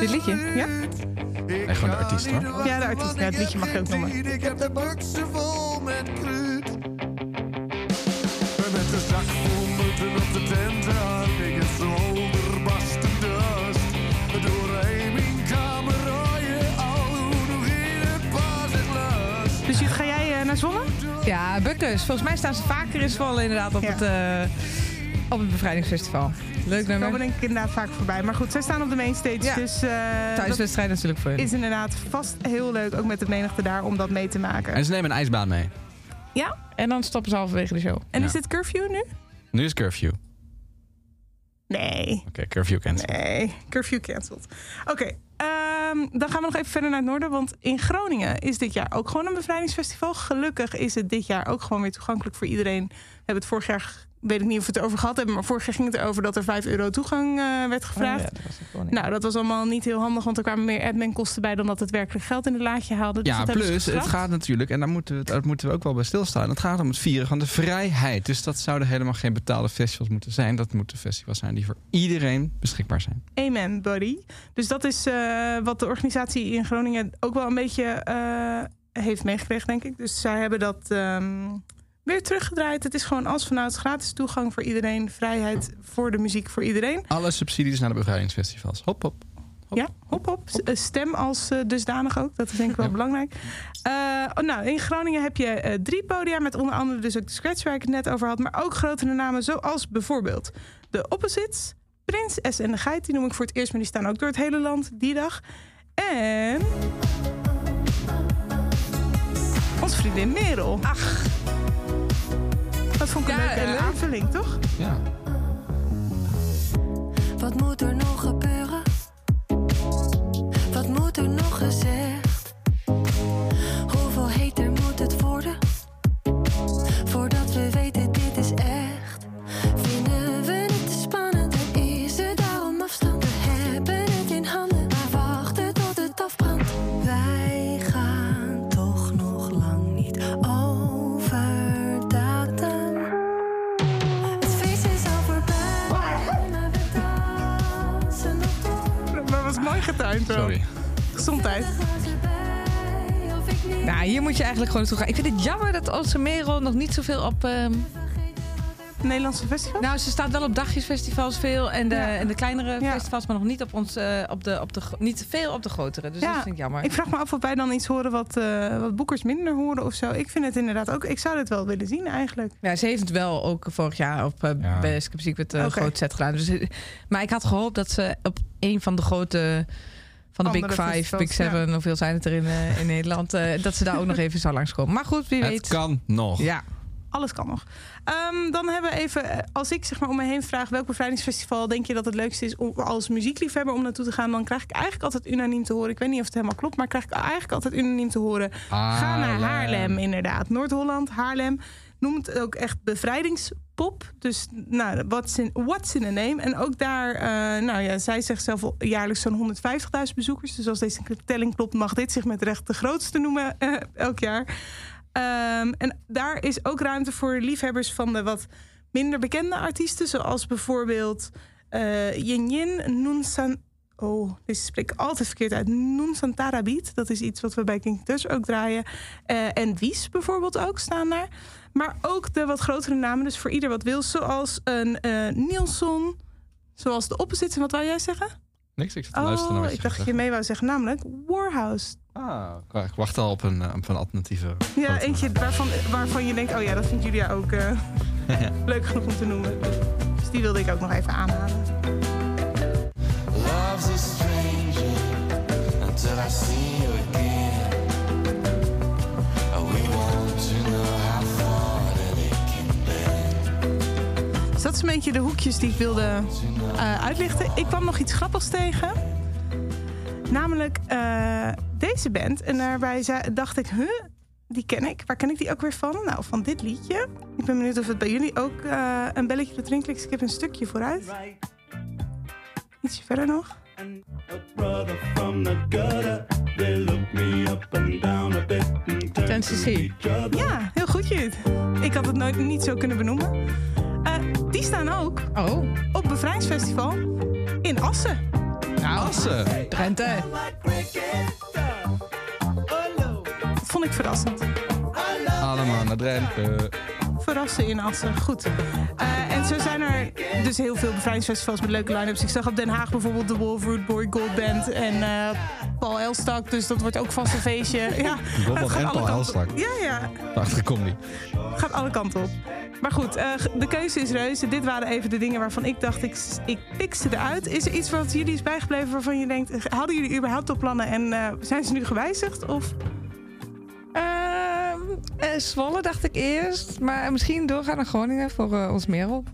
Dit liedje? Ja? Echt gewoon de artiest, hoor. Ja, de artiest. Ja, het liedje mag je ook noemen. Ik heb de buksen vol met. Naar Zwolle? Ja, Bukkers. Volgens mij staan ze vaker in Zwolle inderdaad op, Ja. het, eh, op het bevrijdingsfestival. Leuk nummer. ben ik inderdaad vaak voorbij. Maar goed, zij staan op de mainstage. Ja. Dus eh, dat Thuiswedstrijd natuurlijk voor hen. is inderdaad vast heel leuk. Ook met de menigte daar om dat mee te maken. En ze nemen een ijsbaan mee. Ja? En dan stoppen ze halverwege de show. En Ja. is dit curfew nu? Nu is curfew. Oké, Nee. curfew cancel. Nee, curfew cancelled. Oké, ehm, dan gaan we nog even verder naar het noorden. Want in Groningen is dit jaar ook gewoon een bevrijdingsfestival. Gelukkig is het dit jaar ook gewoon weer toegankelijk voor iedereen. We hebben het vorig jaar, weet ik niet of we het erover gehad hebben... maar vorig jaar ging het erover dat er 5 euro toegang eh, werd gevraagd. Oh ja, dat niet. Nou, dat was allemaal niet heel handig, want er kwamen meer adminkosten bij dan dat het werkelijk geld in het laadje haalde. Dus Ja, plus het gaat natuurlijk, en daar moeten, we, daar moeten we ook wel bij stilstaan. Het gaat om het vieren van de vrijheid. Dus dat zouden helemaal geen betaalde festivals moeten zijn. Dat moeten festivals zijn die voor iedereen beschikbaar zijn. Amen, buddy. Dus dat is eh, wat de organisatie in Groningen ook wel een beetje eh, heeft meegekregen, denk ik. Dus zij hebben dat ehm, weer teruggedraaid. Het is gewoon als vanuit gratis toegang voor iedereen, vrijheid voor de muziek voor iedereen. Alle subsidies naar de bevrijdingsfestivals. Hop, hop. Hop. Ja, hop hop. Eh, Stem als eh, dusdanig ook. Dat is denk ik wel Ja. belangrijk. Eh, oh, nou, in Groningen heb je drie podia met onder andere dus ook de Scratch waar ik het net over had. Maar ook grotere namen zoals bijvoorbeeld de Opposites, Prins S en de Geit. Die noem ik voor het eerst, maar die staan ook door het hele land die dag. En... Onze vriendin Merel. Ach. Dat vond ik een leuke aanvulling, toch? Ja. Wat moet er nog gebeuren? Sorry. Gezondheid. Nou, hier moet je eigenlijk gewoon naartoe gaan. Ik vind het jammer dat onze Merel nog niet zoveel op... ehm, Nederlandse festival? nou, ze staat wel op dagjesfestivals veel en de, Ja. en de kleinere Ja. festivals, maar nog niet op ons, eh, op de, op de, niet veel op de grotere. Dus Ja, dat vind ik jammer. Ik vraag me af of wij dan iets horen wat, eh, wat boekers minder horen of zo. Ik vind het inderdaad ook. Ik zou dit wel willen zien eigenlijk. Ja, ze heeft het wel ook vorig jaar op uh, Ja. bij Skip Secret uh, Oké. groot set gedaan. Dus, maar ik had gehoopt dat ze op een van de grote... Van de Big Five, Big Seven, hoeveel zijn het er in, eh, in Nederland? eh, dat ze daar ook nog even zou langskomen. Maar goed, wie Het weet. kan nog. Ja, Alles kan nog. Ehm, dan hebben we even, eh, als ik zeg maar om me heen vraag welk bevrijdingsfestival denk je dat het leukste is om als muziekliefhebber om naartoe te gaan, dan krijg ik eigenlijk altijd unaniem te horen. Ik weet niet of het helemaal klopt, maar krijg ik eigenlijk altijd unaniem te horen. Ga naar Haarlem. Inderdaad. Noord-Holland, Haarlem. Noemt het ook echt bevrijdingspop. Dus nou, what's in, what's a name? En ook daar, eh, nou ja, zij zegt zelf jaarlijks zo'n 150.000 bezoekers. Dus als deze telling klopt, mag dit zich met recht de grootste noemen eh, elk jaar. Ehm, en daar is ook ruimte voor liefhebbers van de wat minder bekende artiesten. Zoals bijvoorbeeld eh Yin Yin. Oh, deze spreek ik altijd verkeerd uit. Beat. Dat is iets wat we bij King ook draaien. En Wies bijvoorbeeld ook staan daar. Maar ook de wat grotere namen. Dus voor ieder wat wil. Zoals een eh Nielsen. Zoals de Opposites. En wat wou jij zeggen? Niks, ik zit te luisteren naar Oh, wat ik dacht dat je mee wou zeggen. Namelijk Warhouse. Ah, ik wacht al op een, eh, op een alternatieve. Ja, foto. eentje waarvan, waarvan je denkt... oh ja, dat vindt Julia ook eh, [LAUGHS] leuk genoeg om te noemen. Dus die wilde ik ook nog even aanhalen. Dat is een beetje de hoekjes die ik wilde eh, uitlichten. Ik kwam nog iets grappigs tegen. Namelijk eh, deze band. En daarbij zei- dacht ik, huh, die ken ik. Waar ken ik die ook weer van? Nou, van dit liedje. Ik ben benieuwd of het bij jullie ook eh, een belletje doet. Ik heb een stukje vooruit. Ietsje verder nog. Brother from the gutter. They look me up and down a bit and turn to Tennessee. Ja, heel goed je. Ik had het nooit niet zo kunnen benoemen. Eh, die staan ook Oh, op Bevrijdsfestival in Assen. nou, Assen. Drenthe. Dat vond ik verrassend. Allemaal naar Drenthe. Verrassen in Assen, goed. Eh, zo zijn er dus heel veel bevrijdingsfestivals met leuke line-ups. Ik zag op Den Haag bijvoorbeeld de Wolf Root Boy Gold Band en eh, Paul Elstak. Dus dat wordt ook vast een feestje. [LAUGHS] Ja, gaat en Paul Elstak. Ja, ja. Prachtige comedy. gaat alle kanten op. Maar goed, eh, de keuze is reuze. Dit waren even de dingen waarvan ik dacht, ik, ik pik ze eruit. Is er iets wat jullie is bijgebleven waarvan je denkt... hadden jullie überhaupt op plannen en eh, zijn ze nu gewijzigd? Of Eh, Zwolle dacht ik eerst. Maar misschien doorgaan naar Groningen voor eh, ons Merel.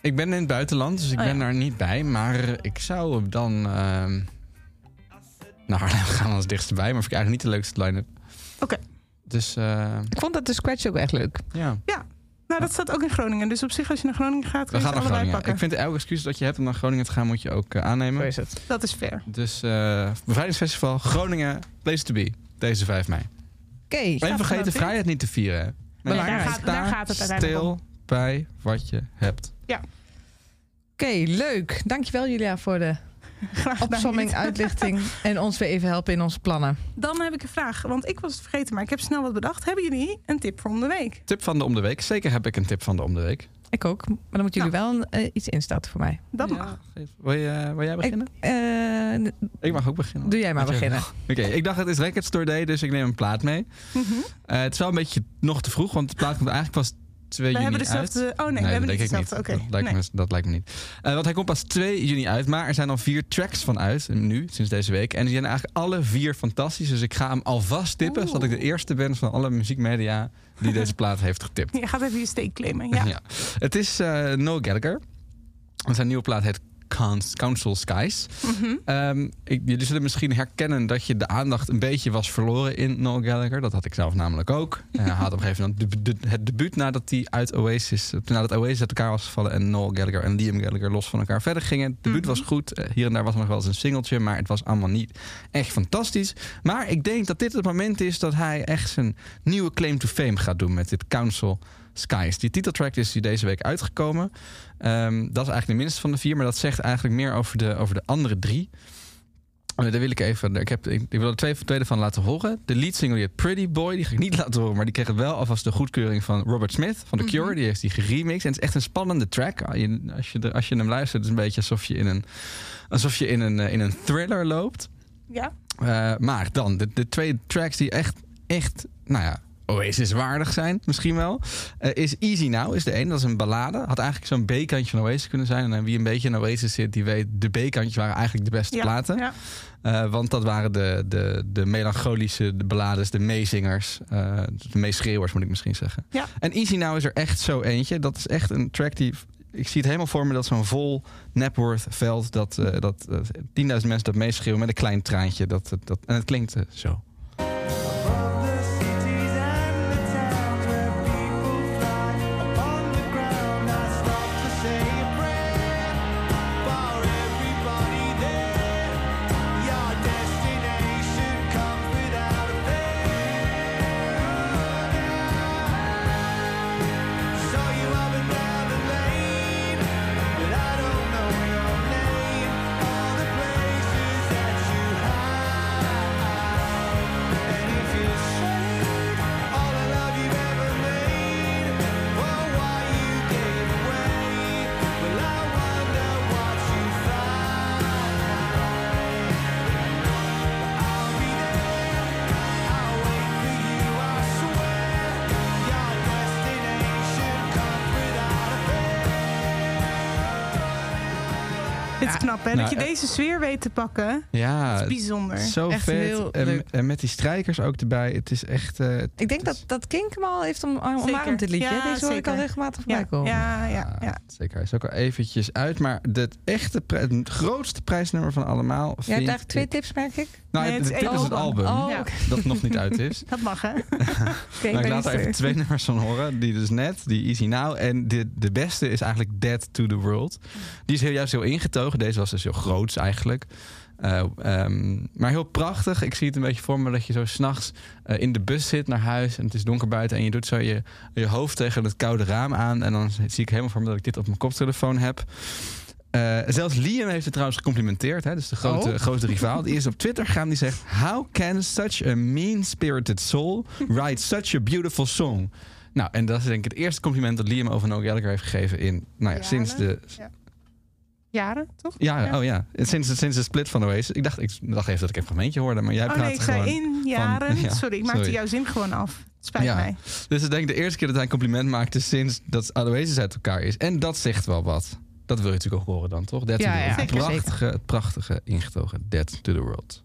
Ik ben in het buitenland, dus ik Oh, ben ja. daar niet bij. Maar ik zou dan ehm naar Haarlem [LAUGHS] gaan als dichtste bij. Maar vind ik eigenlijk niet de leukste line-up. Oké. Dus eh, Ik vond dat de scratch ook echt leuk. ja, Nou, dat staat ook in Groningen. Dus op zich, als je naar Groningen gaat, we kun je gaan ze naar Groningen. pakken. Ik vind elke excuus dat je hebt om naar Groningen te gaan, moet je ook aannemen. is het. Dat is fair. Dus Bevrijdingsfestival, Groningen, place to be. Deze 5 mei. Oké. En vergeet de vrijheid niet te vieren. hè. Nee, daar gaat, daar gaat het uiteindelijk stil om. bij wat je hebt. Oké, leuk. Dankjewel Julia voor de [LAUGHS] opsomming, [LAUGHS] uitlichting en ons weer even helpen in onze plannen. Dan heb ik een vraag, want ik was het vergeten, maar ik heb snel wat bedacht. Hebben jullie een tip voor om de week? Tip van de om de week. Zeker heb ik een tip van de om de week. Ik ook. Maar dan moeten jullie wel eh, iets instarten voor mij. Dat Ja, mag. geef- Wil, je, eh, wil jij beginnen? Ik, eh, Ik mag ook beginnen. doe jij maar beginnen. Oké, ik dacht het is Record Store Day, dus ik neem een plaat mee. Mhm. Eh, het is wel een beetje nog te vroeg, want de plaat komt eigenlijk pas 2 We juni hebben uit. dezelfde... Oh nee, we dat hebben niet dezelfde. Oké. Dat, lijkt Nee. me, dat lijkt me niet. Eh, want hij komt pas 2 juni uit, maar er zijn al vier tracks van uit, nu, sinds deze week. En die zijn eigenlijk alle vier fantastisch, dus ik ga hem alvast tippen, zodat ik de eerste ben van alle muziekmedia die deze plaat heeft getipt. [LAUGHS] Je gaat even je steek claimen. Ja. Ja. Het is eh Noel Gallagher. Zijn nieuwe plaat heet Council Skies. Mhm. Ehm, ik, jullie zullen misschien herkennen dat je de aandacht een beetje was verloren in Noel Gallagher. Dat had ik zelf namelijk ook. Eh, Hij had op een gegeven moment de- de- het debuut nadat hij uit Oasis, nadat Oasis uit elkaar was gevallen en Noel Gallagher en Liam Gallagher los van elkaar verder gingen. Het debuut Mhm. was goed. Eh, hier en daar was nog wel eens een singeltje, maar het was allemaal niet echt fantastisch. Maar ik denk dat dit het moment is dat hij echt zijn nieuwe claim to fame gaat doen met dit Council Skies. Die titeltrack is hier deze week uitgekomen. Ehm, dat is eigenlijk de minste van de vier, maar dat zegt eigenlijk meer over de, over de andere drie. Eh, daar wil ik even. Ik, heb, ik, ik wil er twee, tweede van laten horen. De lead single die heet Pretty Boy. Die ga ik niet [LAUGHS] laten horen, maar die kreeg wel alvast de goedkeuring van Robert Smith van The Cure. Mhm. Die heeft die geremixed. En het is echt een spannende track. Ah, Als je, als je hem luistert, is het een beetje alsof je in een, alsof je in een, eh, in een thriller loopt. Ja. Eh, maar dan, de, de twee tracks die echt, echt, nou ja, Oasis waardig zijn, misschien wel. Eh, is Easy Now, is de een. Dat is een ballade. Had eigenlijk zo'n B-kantje van Oasis kunnen zijn. En wie een beetje in Oasis zit, die weet... de B-kantjes waren eigenlijk de beste Ja, platen. ja. Eh, want dat waren de, de, de melancholische de ballades, de meezingers. eh, de meeschreeuwers, moet ik misschien zeggen. Ja. En Easy Now is er echt zo eentje. Dat is echt een track die... Ik zie het helemaal voor me dat zo'n vol Napworth veld... dat, eh, dat eh, 10.000 mensen dat meeschreeuwen met een klein traantje. Dat, dat, en het klinkt zo. Knap, hè? Nou, dat je eh, deze sfeer weet te pakken. Ja, Dat is bijzonder. Zo Echt vet. heel en, leuk. en met die strijkers ook erbij. Het is echt... eh, het Ik denk is- dat, dat Kink hem al heeft om, omarmd Zeker. dit liedje. Ja, Deze hoor ik al regelmatig Ja, voorbij komen. ja, ja, ja. Zeker, hij is ook al eventjes uit. Maar het echte, het grootste prijsnummer van allemaal Jij hebt eigenlijk twee tips, merk ik. Nou, Nee, de het is tip één is het album. Oh, Ja. Dat nog niet uit is. [LAUGHS] Dat mag, hè? [LAUGHS] Oké, Maar ik laat er even twee nummers van horen. Die dus net, die Easy Now. En de, de beste is eigenlijk Dead to the World. Die is heel, juist heel ingetogen. Deze was dus heel groots eigenlijk. Eh, ehm, maar heel prachtig. Ik zie het een beetje voor me dat je zo s'nachts uh, in de bus zit naar huis. En het is donker buiten. En je doet zo je, je hoofd tegen het koude raam aan. En dan zie ik helemaal voor me dat ik dit op mijn koptelefoon heb. Uh, zelfs Liam heeft het trouwens gecomplimenteerd. Hè? Dus de grote, Oh. grote rivaal. Die is op Twitter gaan. Die zegt... How can such a mean-spirited soul write such a beautiful song? Nou, en dat is denk ik het eerste compliment dat Liam over Noel Gallagher heeft gegeven in... Nou ja, Jaren? sinds de... Ja. Jaren, toch? Ja, Ja. oh ja. Sinds, sinds de split van Oasis. Ik dacht, ik dacht even dat ik een fragmentje hoorde, maar jij Oh praat nee, ik gewoon... zei in jaren. [LAUGHS] ja, sorry, ik maakte sorry. jouw zin gewoon af. Spijt Ja. mij. Dus het is denk ik de eerste keer dat hij een compliment maakte sinds dat Oasis uit elkaar is. En dat zegt wel wat. Dat wil je natuurlijk ook horen dan, toch? Dead Ja, to the World. prachtige, prachtige ingetogen Dead to the World.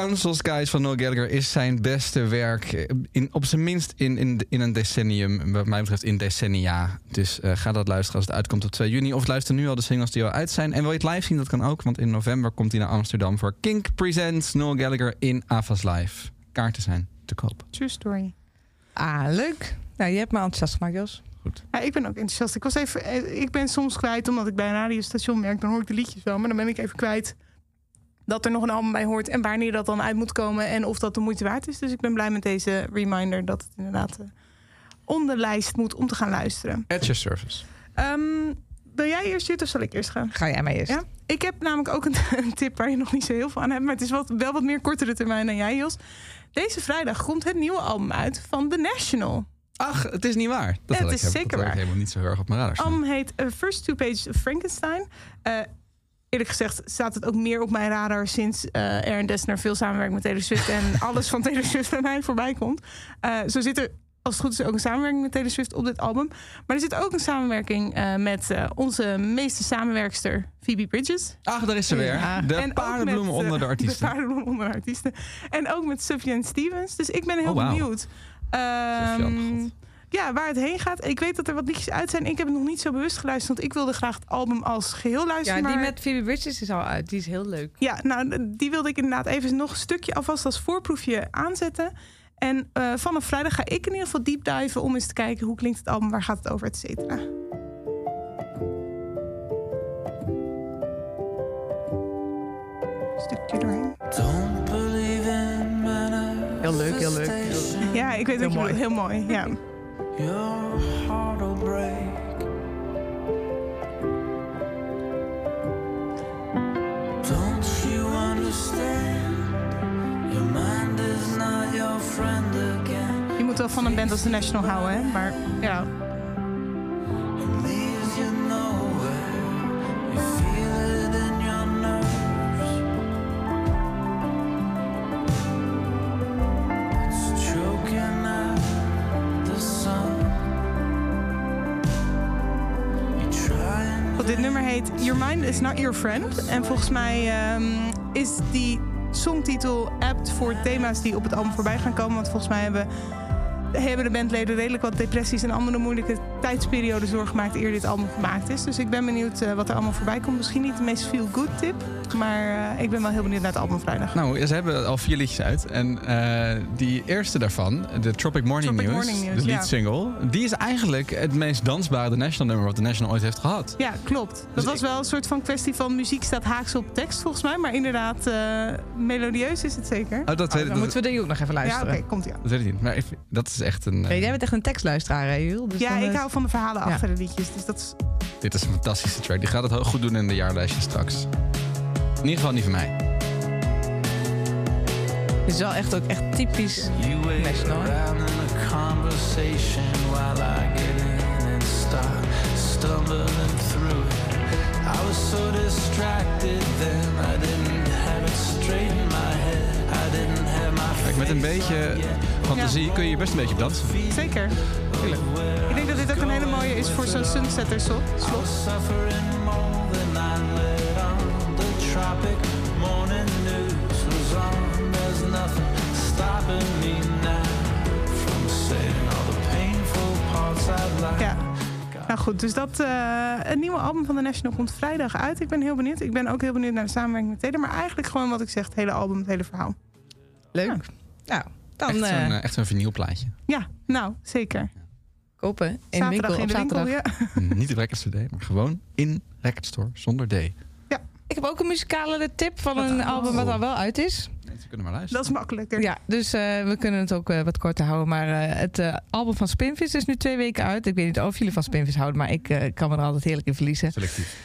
Council Skies van Noel Gallagher is zijn beste werk. eh, In, op zijn minst in, in, in een decennium. Wat mij betreft in decennia. Dus eh, ga dat luisteren als het uitkomt op 2 juni. Of luister nu al de singles die al uit zijn. En wil je het live zien, dat kan ook. Want in november komt hij naar Amsterdam voor Kink Presents Noel Gallagher in Avas Live. Kaarten zijn te koop. True story. Ah, leuk. Nou, je hebt me enthousiast gemaakt, Jos. Ja, ik ben ook enthousiast. Ik, was even, eh, ik ben soms kwijt, omdat ik bij een radiostation werk, dan hoor ik de liedjes wel. Maar dan ben ik even kwijt dat er nog een album bij hoort en wanneer dat dan uit moet komen en of dat de moeite waard is. Dus ik ben blij met deze reminder dat het inderdaad eh, on de lijst moet om te gaan luisteren. At your service. Ehm, wil jij eerst zitten of zal ik eerst gaan? Ga jij maar eerst. Ja? Ik heb namelijk ook een, [LAUGHS] een tip waar je nog niet zo heel veel aan hebt, maar het is wat, wel wat meer kortere termijn dan jij, Jos. Deze vrijdag komt het nieuwe album uit van The National. Ach, het is niet waar. Dat Het is heb- zeker dat had ik waar. helemaal niet zo heel erg op mijn radar staan. album heet eh, First Two Pages of Frankenstein. Eh, eerlijk gezegd staat het ook meer op mijn radar sinds eh Aaron Dessner veel samenwerkt met Taylor Swift en [LAUGHS] alles van Taylor Swift bij mij voorbij komt. Eh, zo zit er als het goed is ook een samenwerking met Taylor Swift op dit album. Maar er zit ook een samenwerking eh, met eh, onze meeste samenwerkster Phoebe Bridges. Ach, daar is ze weer. Ja. De En paardenbloemen met, onder de artiesten. De paardenbloemen onder de artiesten. En ook met Sufjan Stevens. Dus ik ben heel Oh, wauw. benieuwd. Ehm, Sufjan, God. Ja, waar het heen gaat. Ik weet dat er wat liedjes uit zijn. Ik heb het nog niet zo bewust geluisterd. Want ik wilde graag het album als geheel luisteren. Ja, die maar... met Phoebe Bridges is al uit. Die is heel leuk. Ja, nou, die wilde ik inderdaad even nog een stukje alvast als voorproefje aanzetten. En eh, vanaf vrijdag ga ik in ieder geval deep diven om eens te kijken hoe klinkt het album, waar gaat het over, et cetera. Stukje doorheen. Don't believe in Heel leuk, heel leuk. Ja, ik weet Heel wat je mooi. bedoelt. Heel mooi. Ja. Your heart will break. Don't you understand? Your mind is not your friend again. Je moet wel van een band als The National houden, hè? Maar ja, Your Mind is Not Your Friend. En volgens mij ehm, is die songtitel apt voor thema's die op het album voorbij gaan komen. Want volgens mij hebben, hebben de bandleden redelijk wat depressies en andere moeilijke tijdsperiodes doorgemaakt eer dit album gemaakt is. Dus ik ben benieuwd eh, wat er allemaal voorbij komt. Misschien niet de meest feel-good tip, maar eh, ik ben wel heel benieuwd naar het album vrijdag. Nou, ja, ze hebben al vier liedjes uit. En eh, die eerste daarvan, de Tropic Morning Tropic News, Morning News, de ja. lead single, die is eigenlijk het meest dansbare The National nummer wat The National ooit heeft gehad. Ja, klopt. Dat was wel een soort van kwestie van muziek staat haaks op tekst volgens mij. Maar inderdaad, eh, melodieus is het zeker. Oh, dat, weet, Dan dat, moeten we die ook nog even Ja, luisteren. oké, komt ja. dat weet ik niet. Maar ik dat is echt een... eh, jij bent echt een tekstluisteraar, hè, Jules? Dus Ja, ik eh, hou van de verhalen Ja. achter de liedjes. Dus dat is Dit is een fantastische track. Die gaat het heel goed doen in de jaarlijstje straks. In ieder geval niet van mij. Het is wel echt ook echt typisch National. I get in and start stumbling through it. I was so distracted then, I didn't have it straight in my head. I didn't have my Kijk, met een beetje fantasie kun je best een beetje op dansen. Zeker. Ik denk dat dit ook een hele mooie is voor zo'n sunsetter slot. Ja. Nou goed, dus dat eh een nieuwe album van The National komt vrijdag uit. Ik ben heel benieuwd. Ik ben ook heel benieuwd naar de samenwerking met Taylor. Maar eigenlijk gewoon wat ik zeg, het hele album, het hele verhaal. Leuk. Nou, dan Echt zo'n echt zo'n vinylplaatje. Ja, nou, zeker. kopen in winkel in op de winkel, zaterdag. ja. [LAUGHS] Niet de Record Store, maar gewoon in Record Store zonder D. Ik heb ook een muzikale tip van een album wat al wel uit is. Ze kunnen maar luisteren. Dat is makkelijker. Ja, dus eh, we kunnen het ook wat korter houden. Maar eh, het eh, album van Spinvis is nu twee weken uit. Ik weet niet of jullie van Spinvis houden, maar ik kan me er altijd heerlijk in verliezen. Selectief.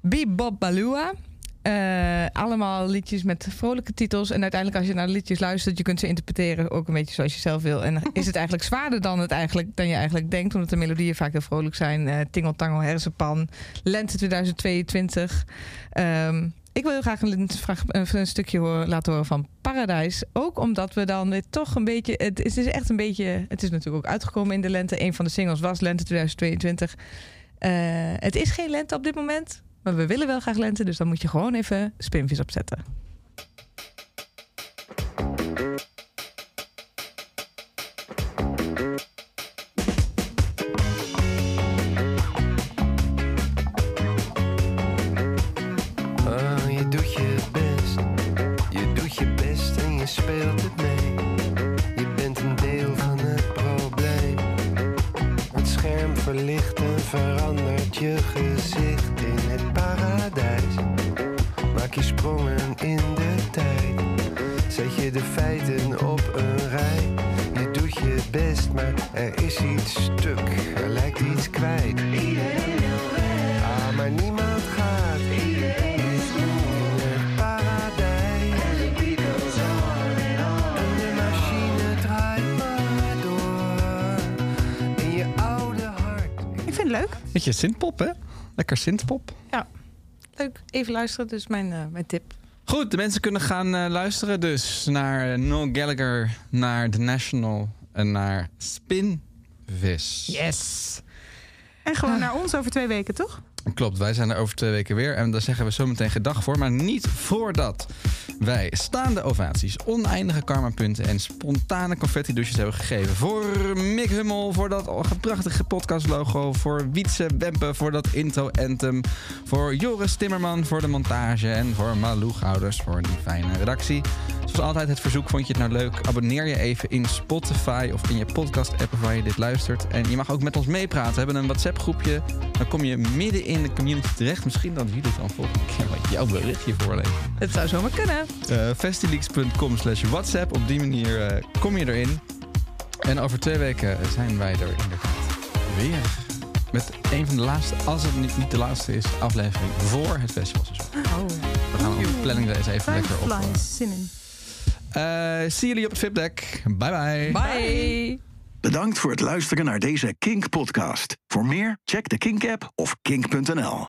Bebop Balua. Eh, allemaal liedjes met vrolijke titels. En uiteindelijk als je naar de liedjes luistert, je kunt ze interpreteren ook een beetje zoals je zelf wil. En is het eigenlijk zwaarder dan, het eigenlijk, dan je eigenlijk denkt, omdat de melodieën vaak heel vrolijk zijn. Eh Tingle Tangle Hersenpan, Lente 2022. Ehm, ik wil heel graag een, een stukje laten horen van Paradise. Ook omdat we dan weer toch een beetje. Het is is echt een beetje. Het is natuurlijk ook uitgekomen in de lente. Een van de singles was Lente 2022. Eh, het is geen lente op dit moment. Maar we willen wel graag lente. Dus dan moet je gewoon even spinvis opzetten. Beetje synthpop, hè? Lekker synthpop. Ja, leuk. Even luisteren. Dus mijn, eh, mijn tip. Goed, de mensen kunnen gaan eh, luisteren dus naar eh, Noel Gallagher, naar The National en naar Spinvis. Yes. En gewoon naar ons over twee weken, toch? Klopt, wij zijn er over twee weken weer. En daar zeggen we zo meteen gedag voor. Maar niet voordat wij staande ovaties, oneindige karmapunten en spontane confetti-douches hebben gegeven. Voor Mick Hummel, voor dat prachtige podcastlogo. Voor Wietse Wempe, voor dat intro-anthem. Voor Joris Timmerman, voor de montage. En voor Malou Gouders, voor die fijne redactie. Zoals altijd het verzoek, vond je het nou leuk? Abonneer je even in Spotify of in je podcast-app waar je dit luistert. En je mag ook met ons meepraten. We hebben een WhatsApp-groepje. Dan kom je midden in de community terecht. Misschien dat jullie dan volgende keer wat jouw berichtje voorlezen. Het zou zomaar kunnen. Uh, festileaks.com slash WhatsApp. Op die manier eh, kom je erin. En over twee weken zijn wij er inderdaad weer. Met een van de laatste, als het niet, niet de laatste is, aflevering voor het festivalseizoen. Oh. We gaan onze planning eens even lekker op. In. Eh, zie jullie op het VIP-deck. Bye bye. Bye. Bedankt voor het luisteren naar deze Kink podcast. Voor meer, check de Kink app of kink.nl.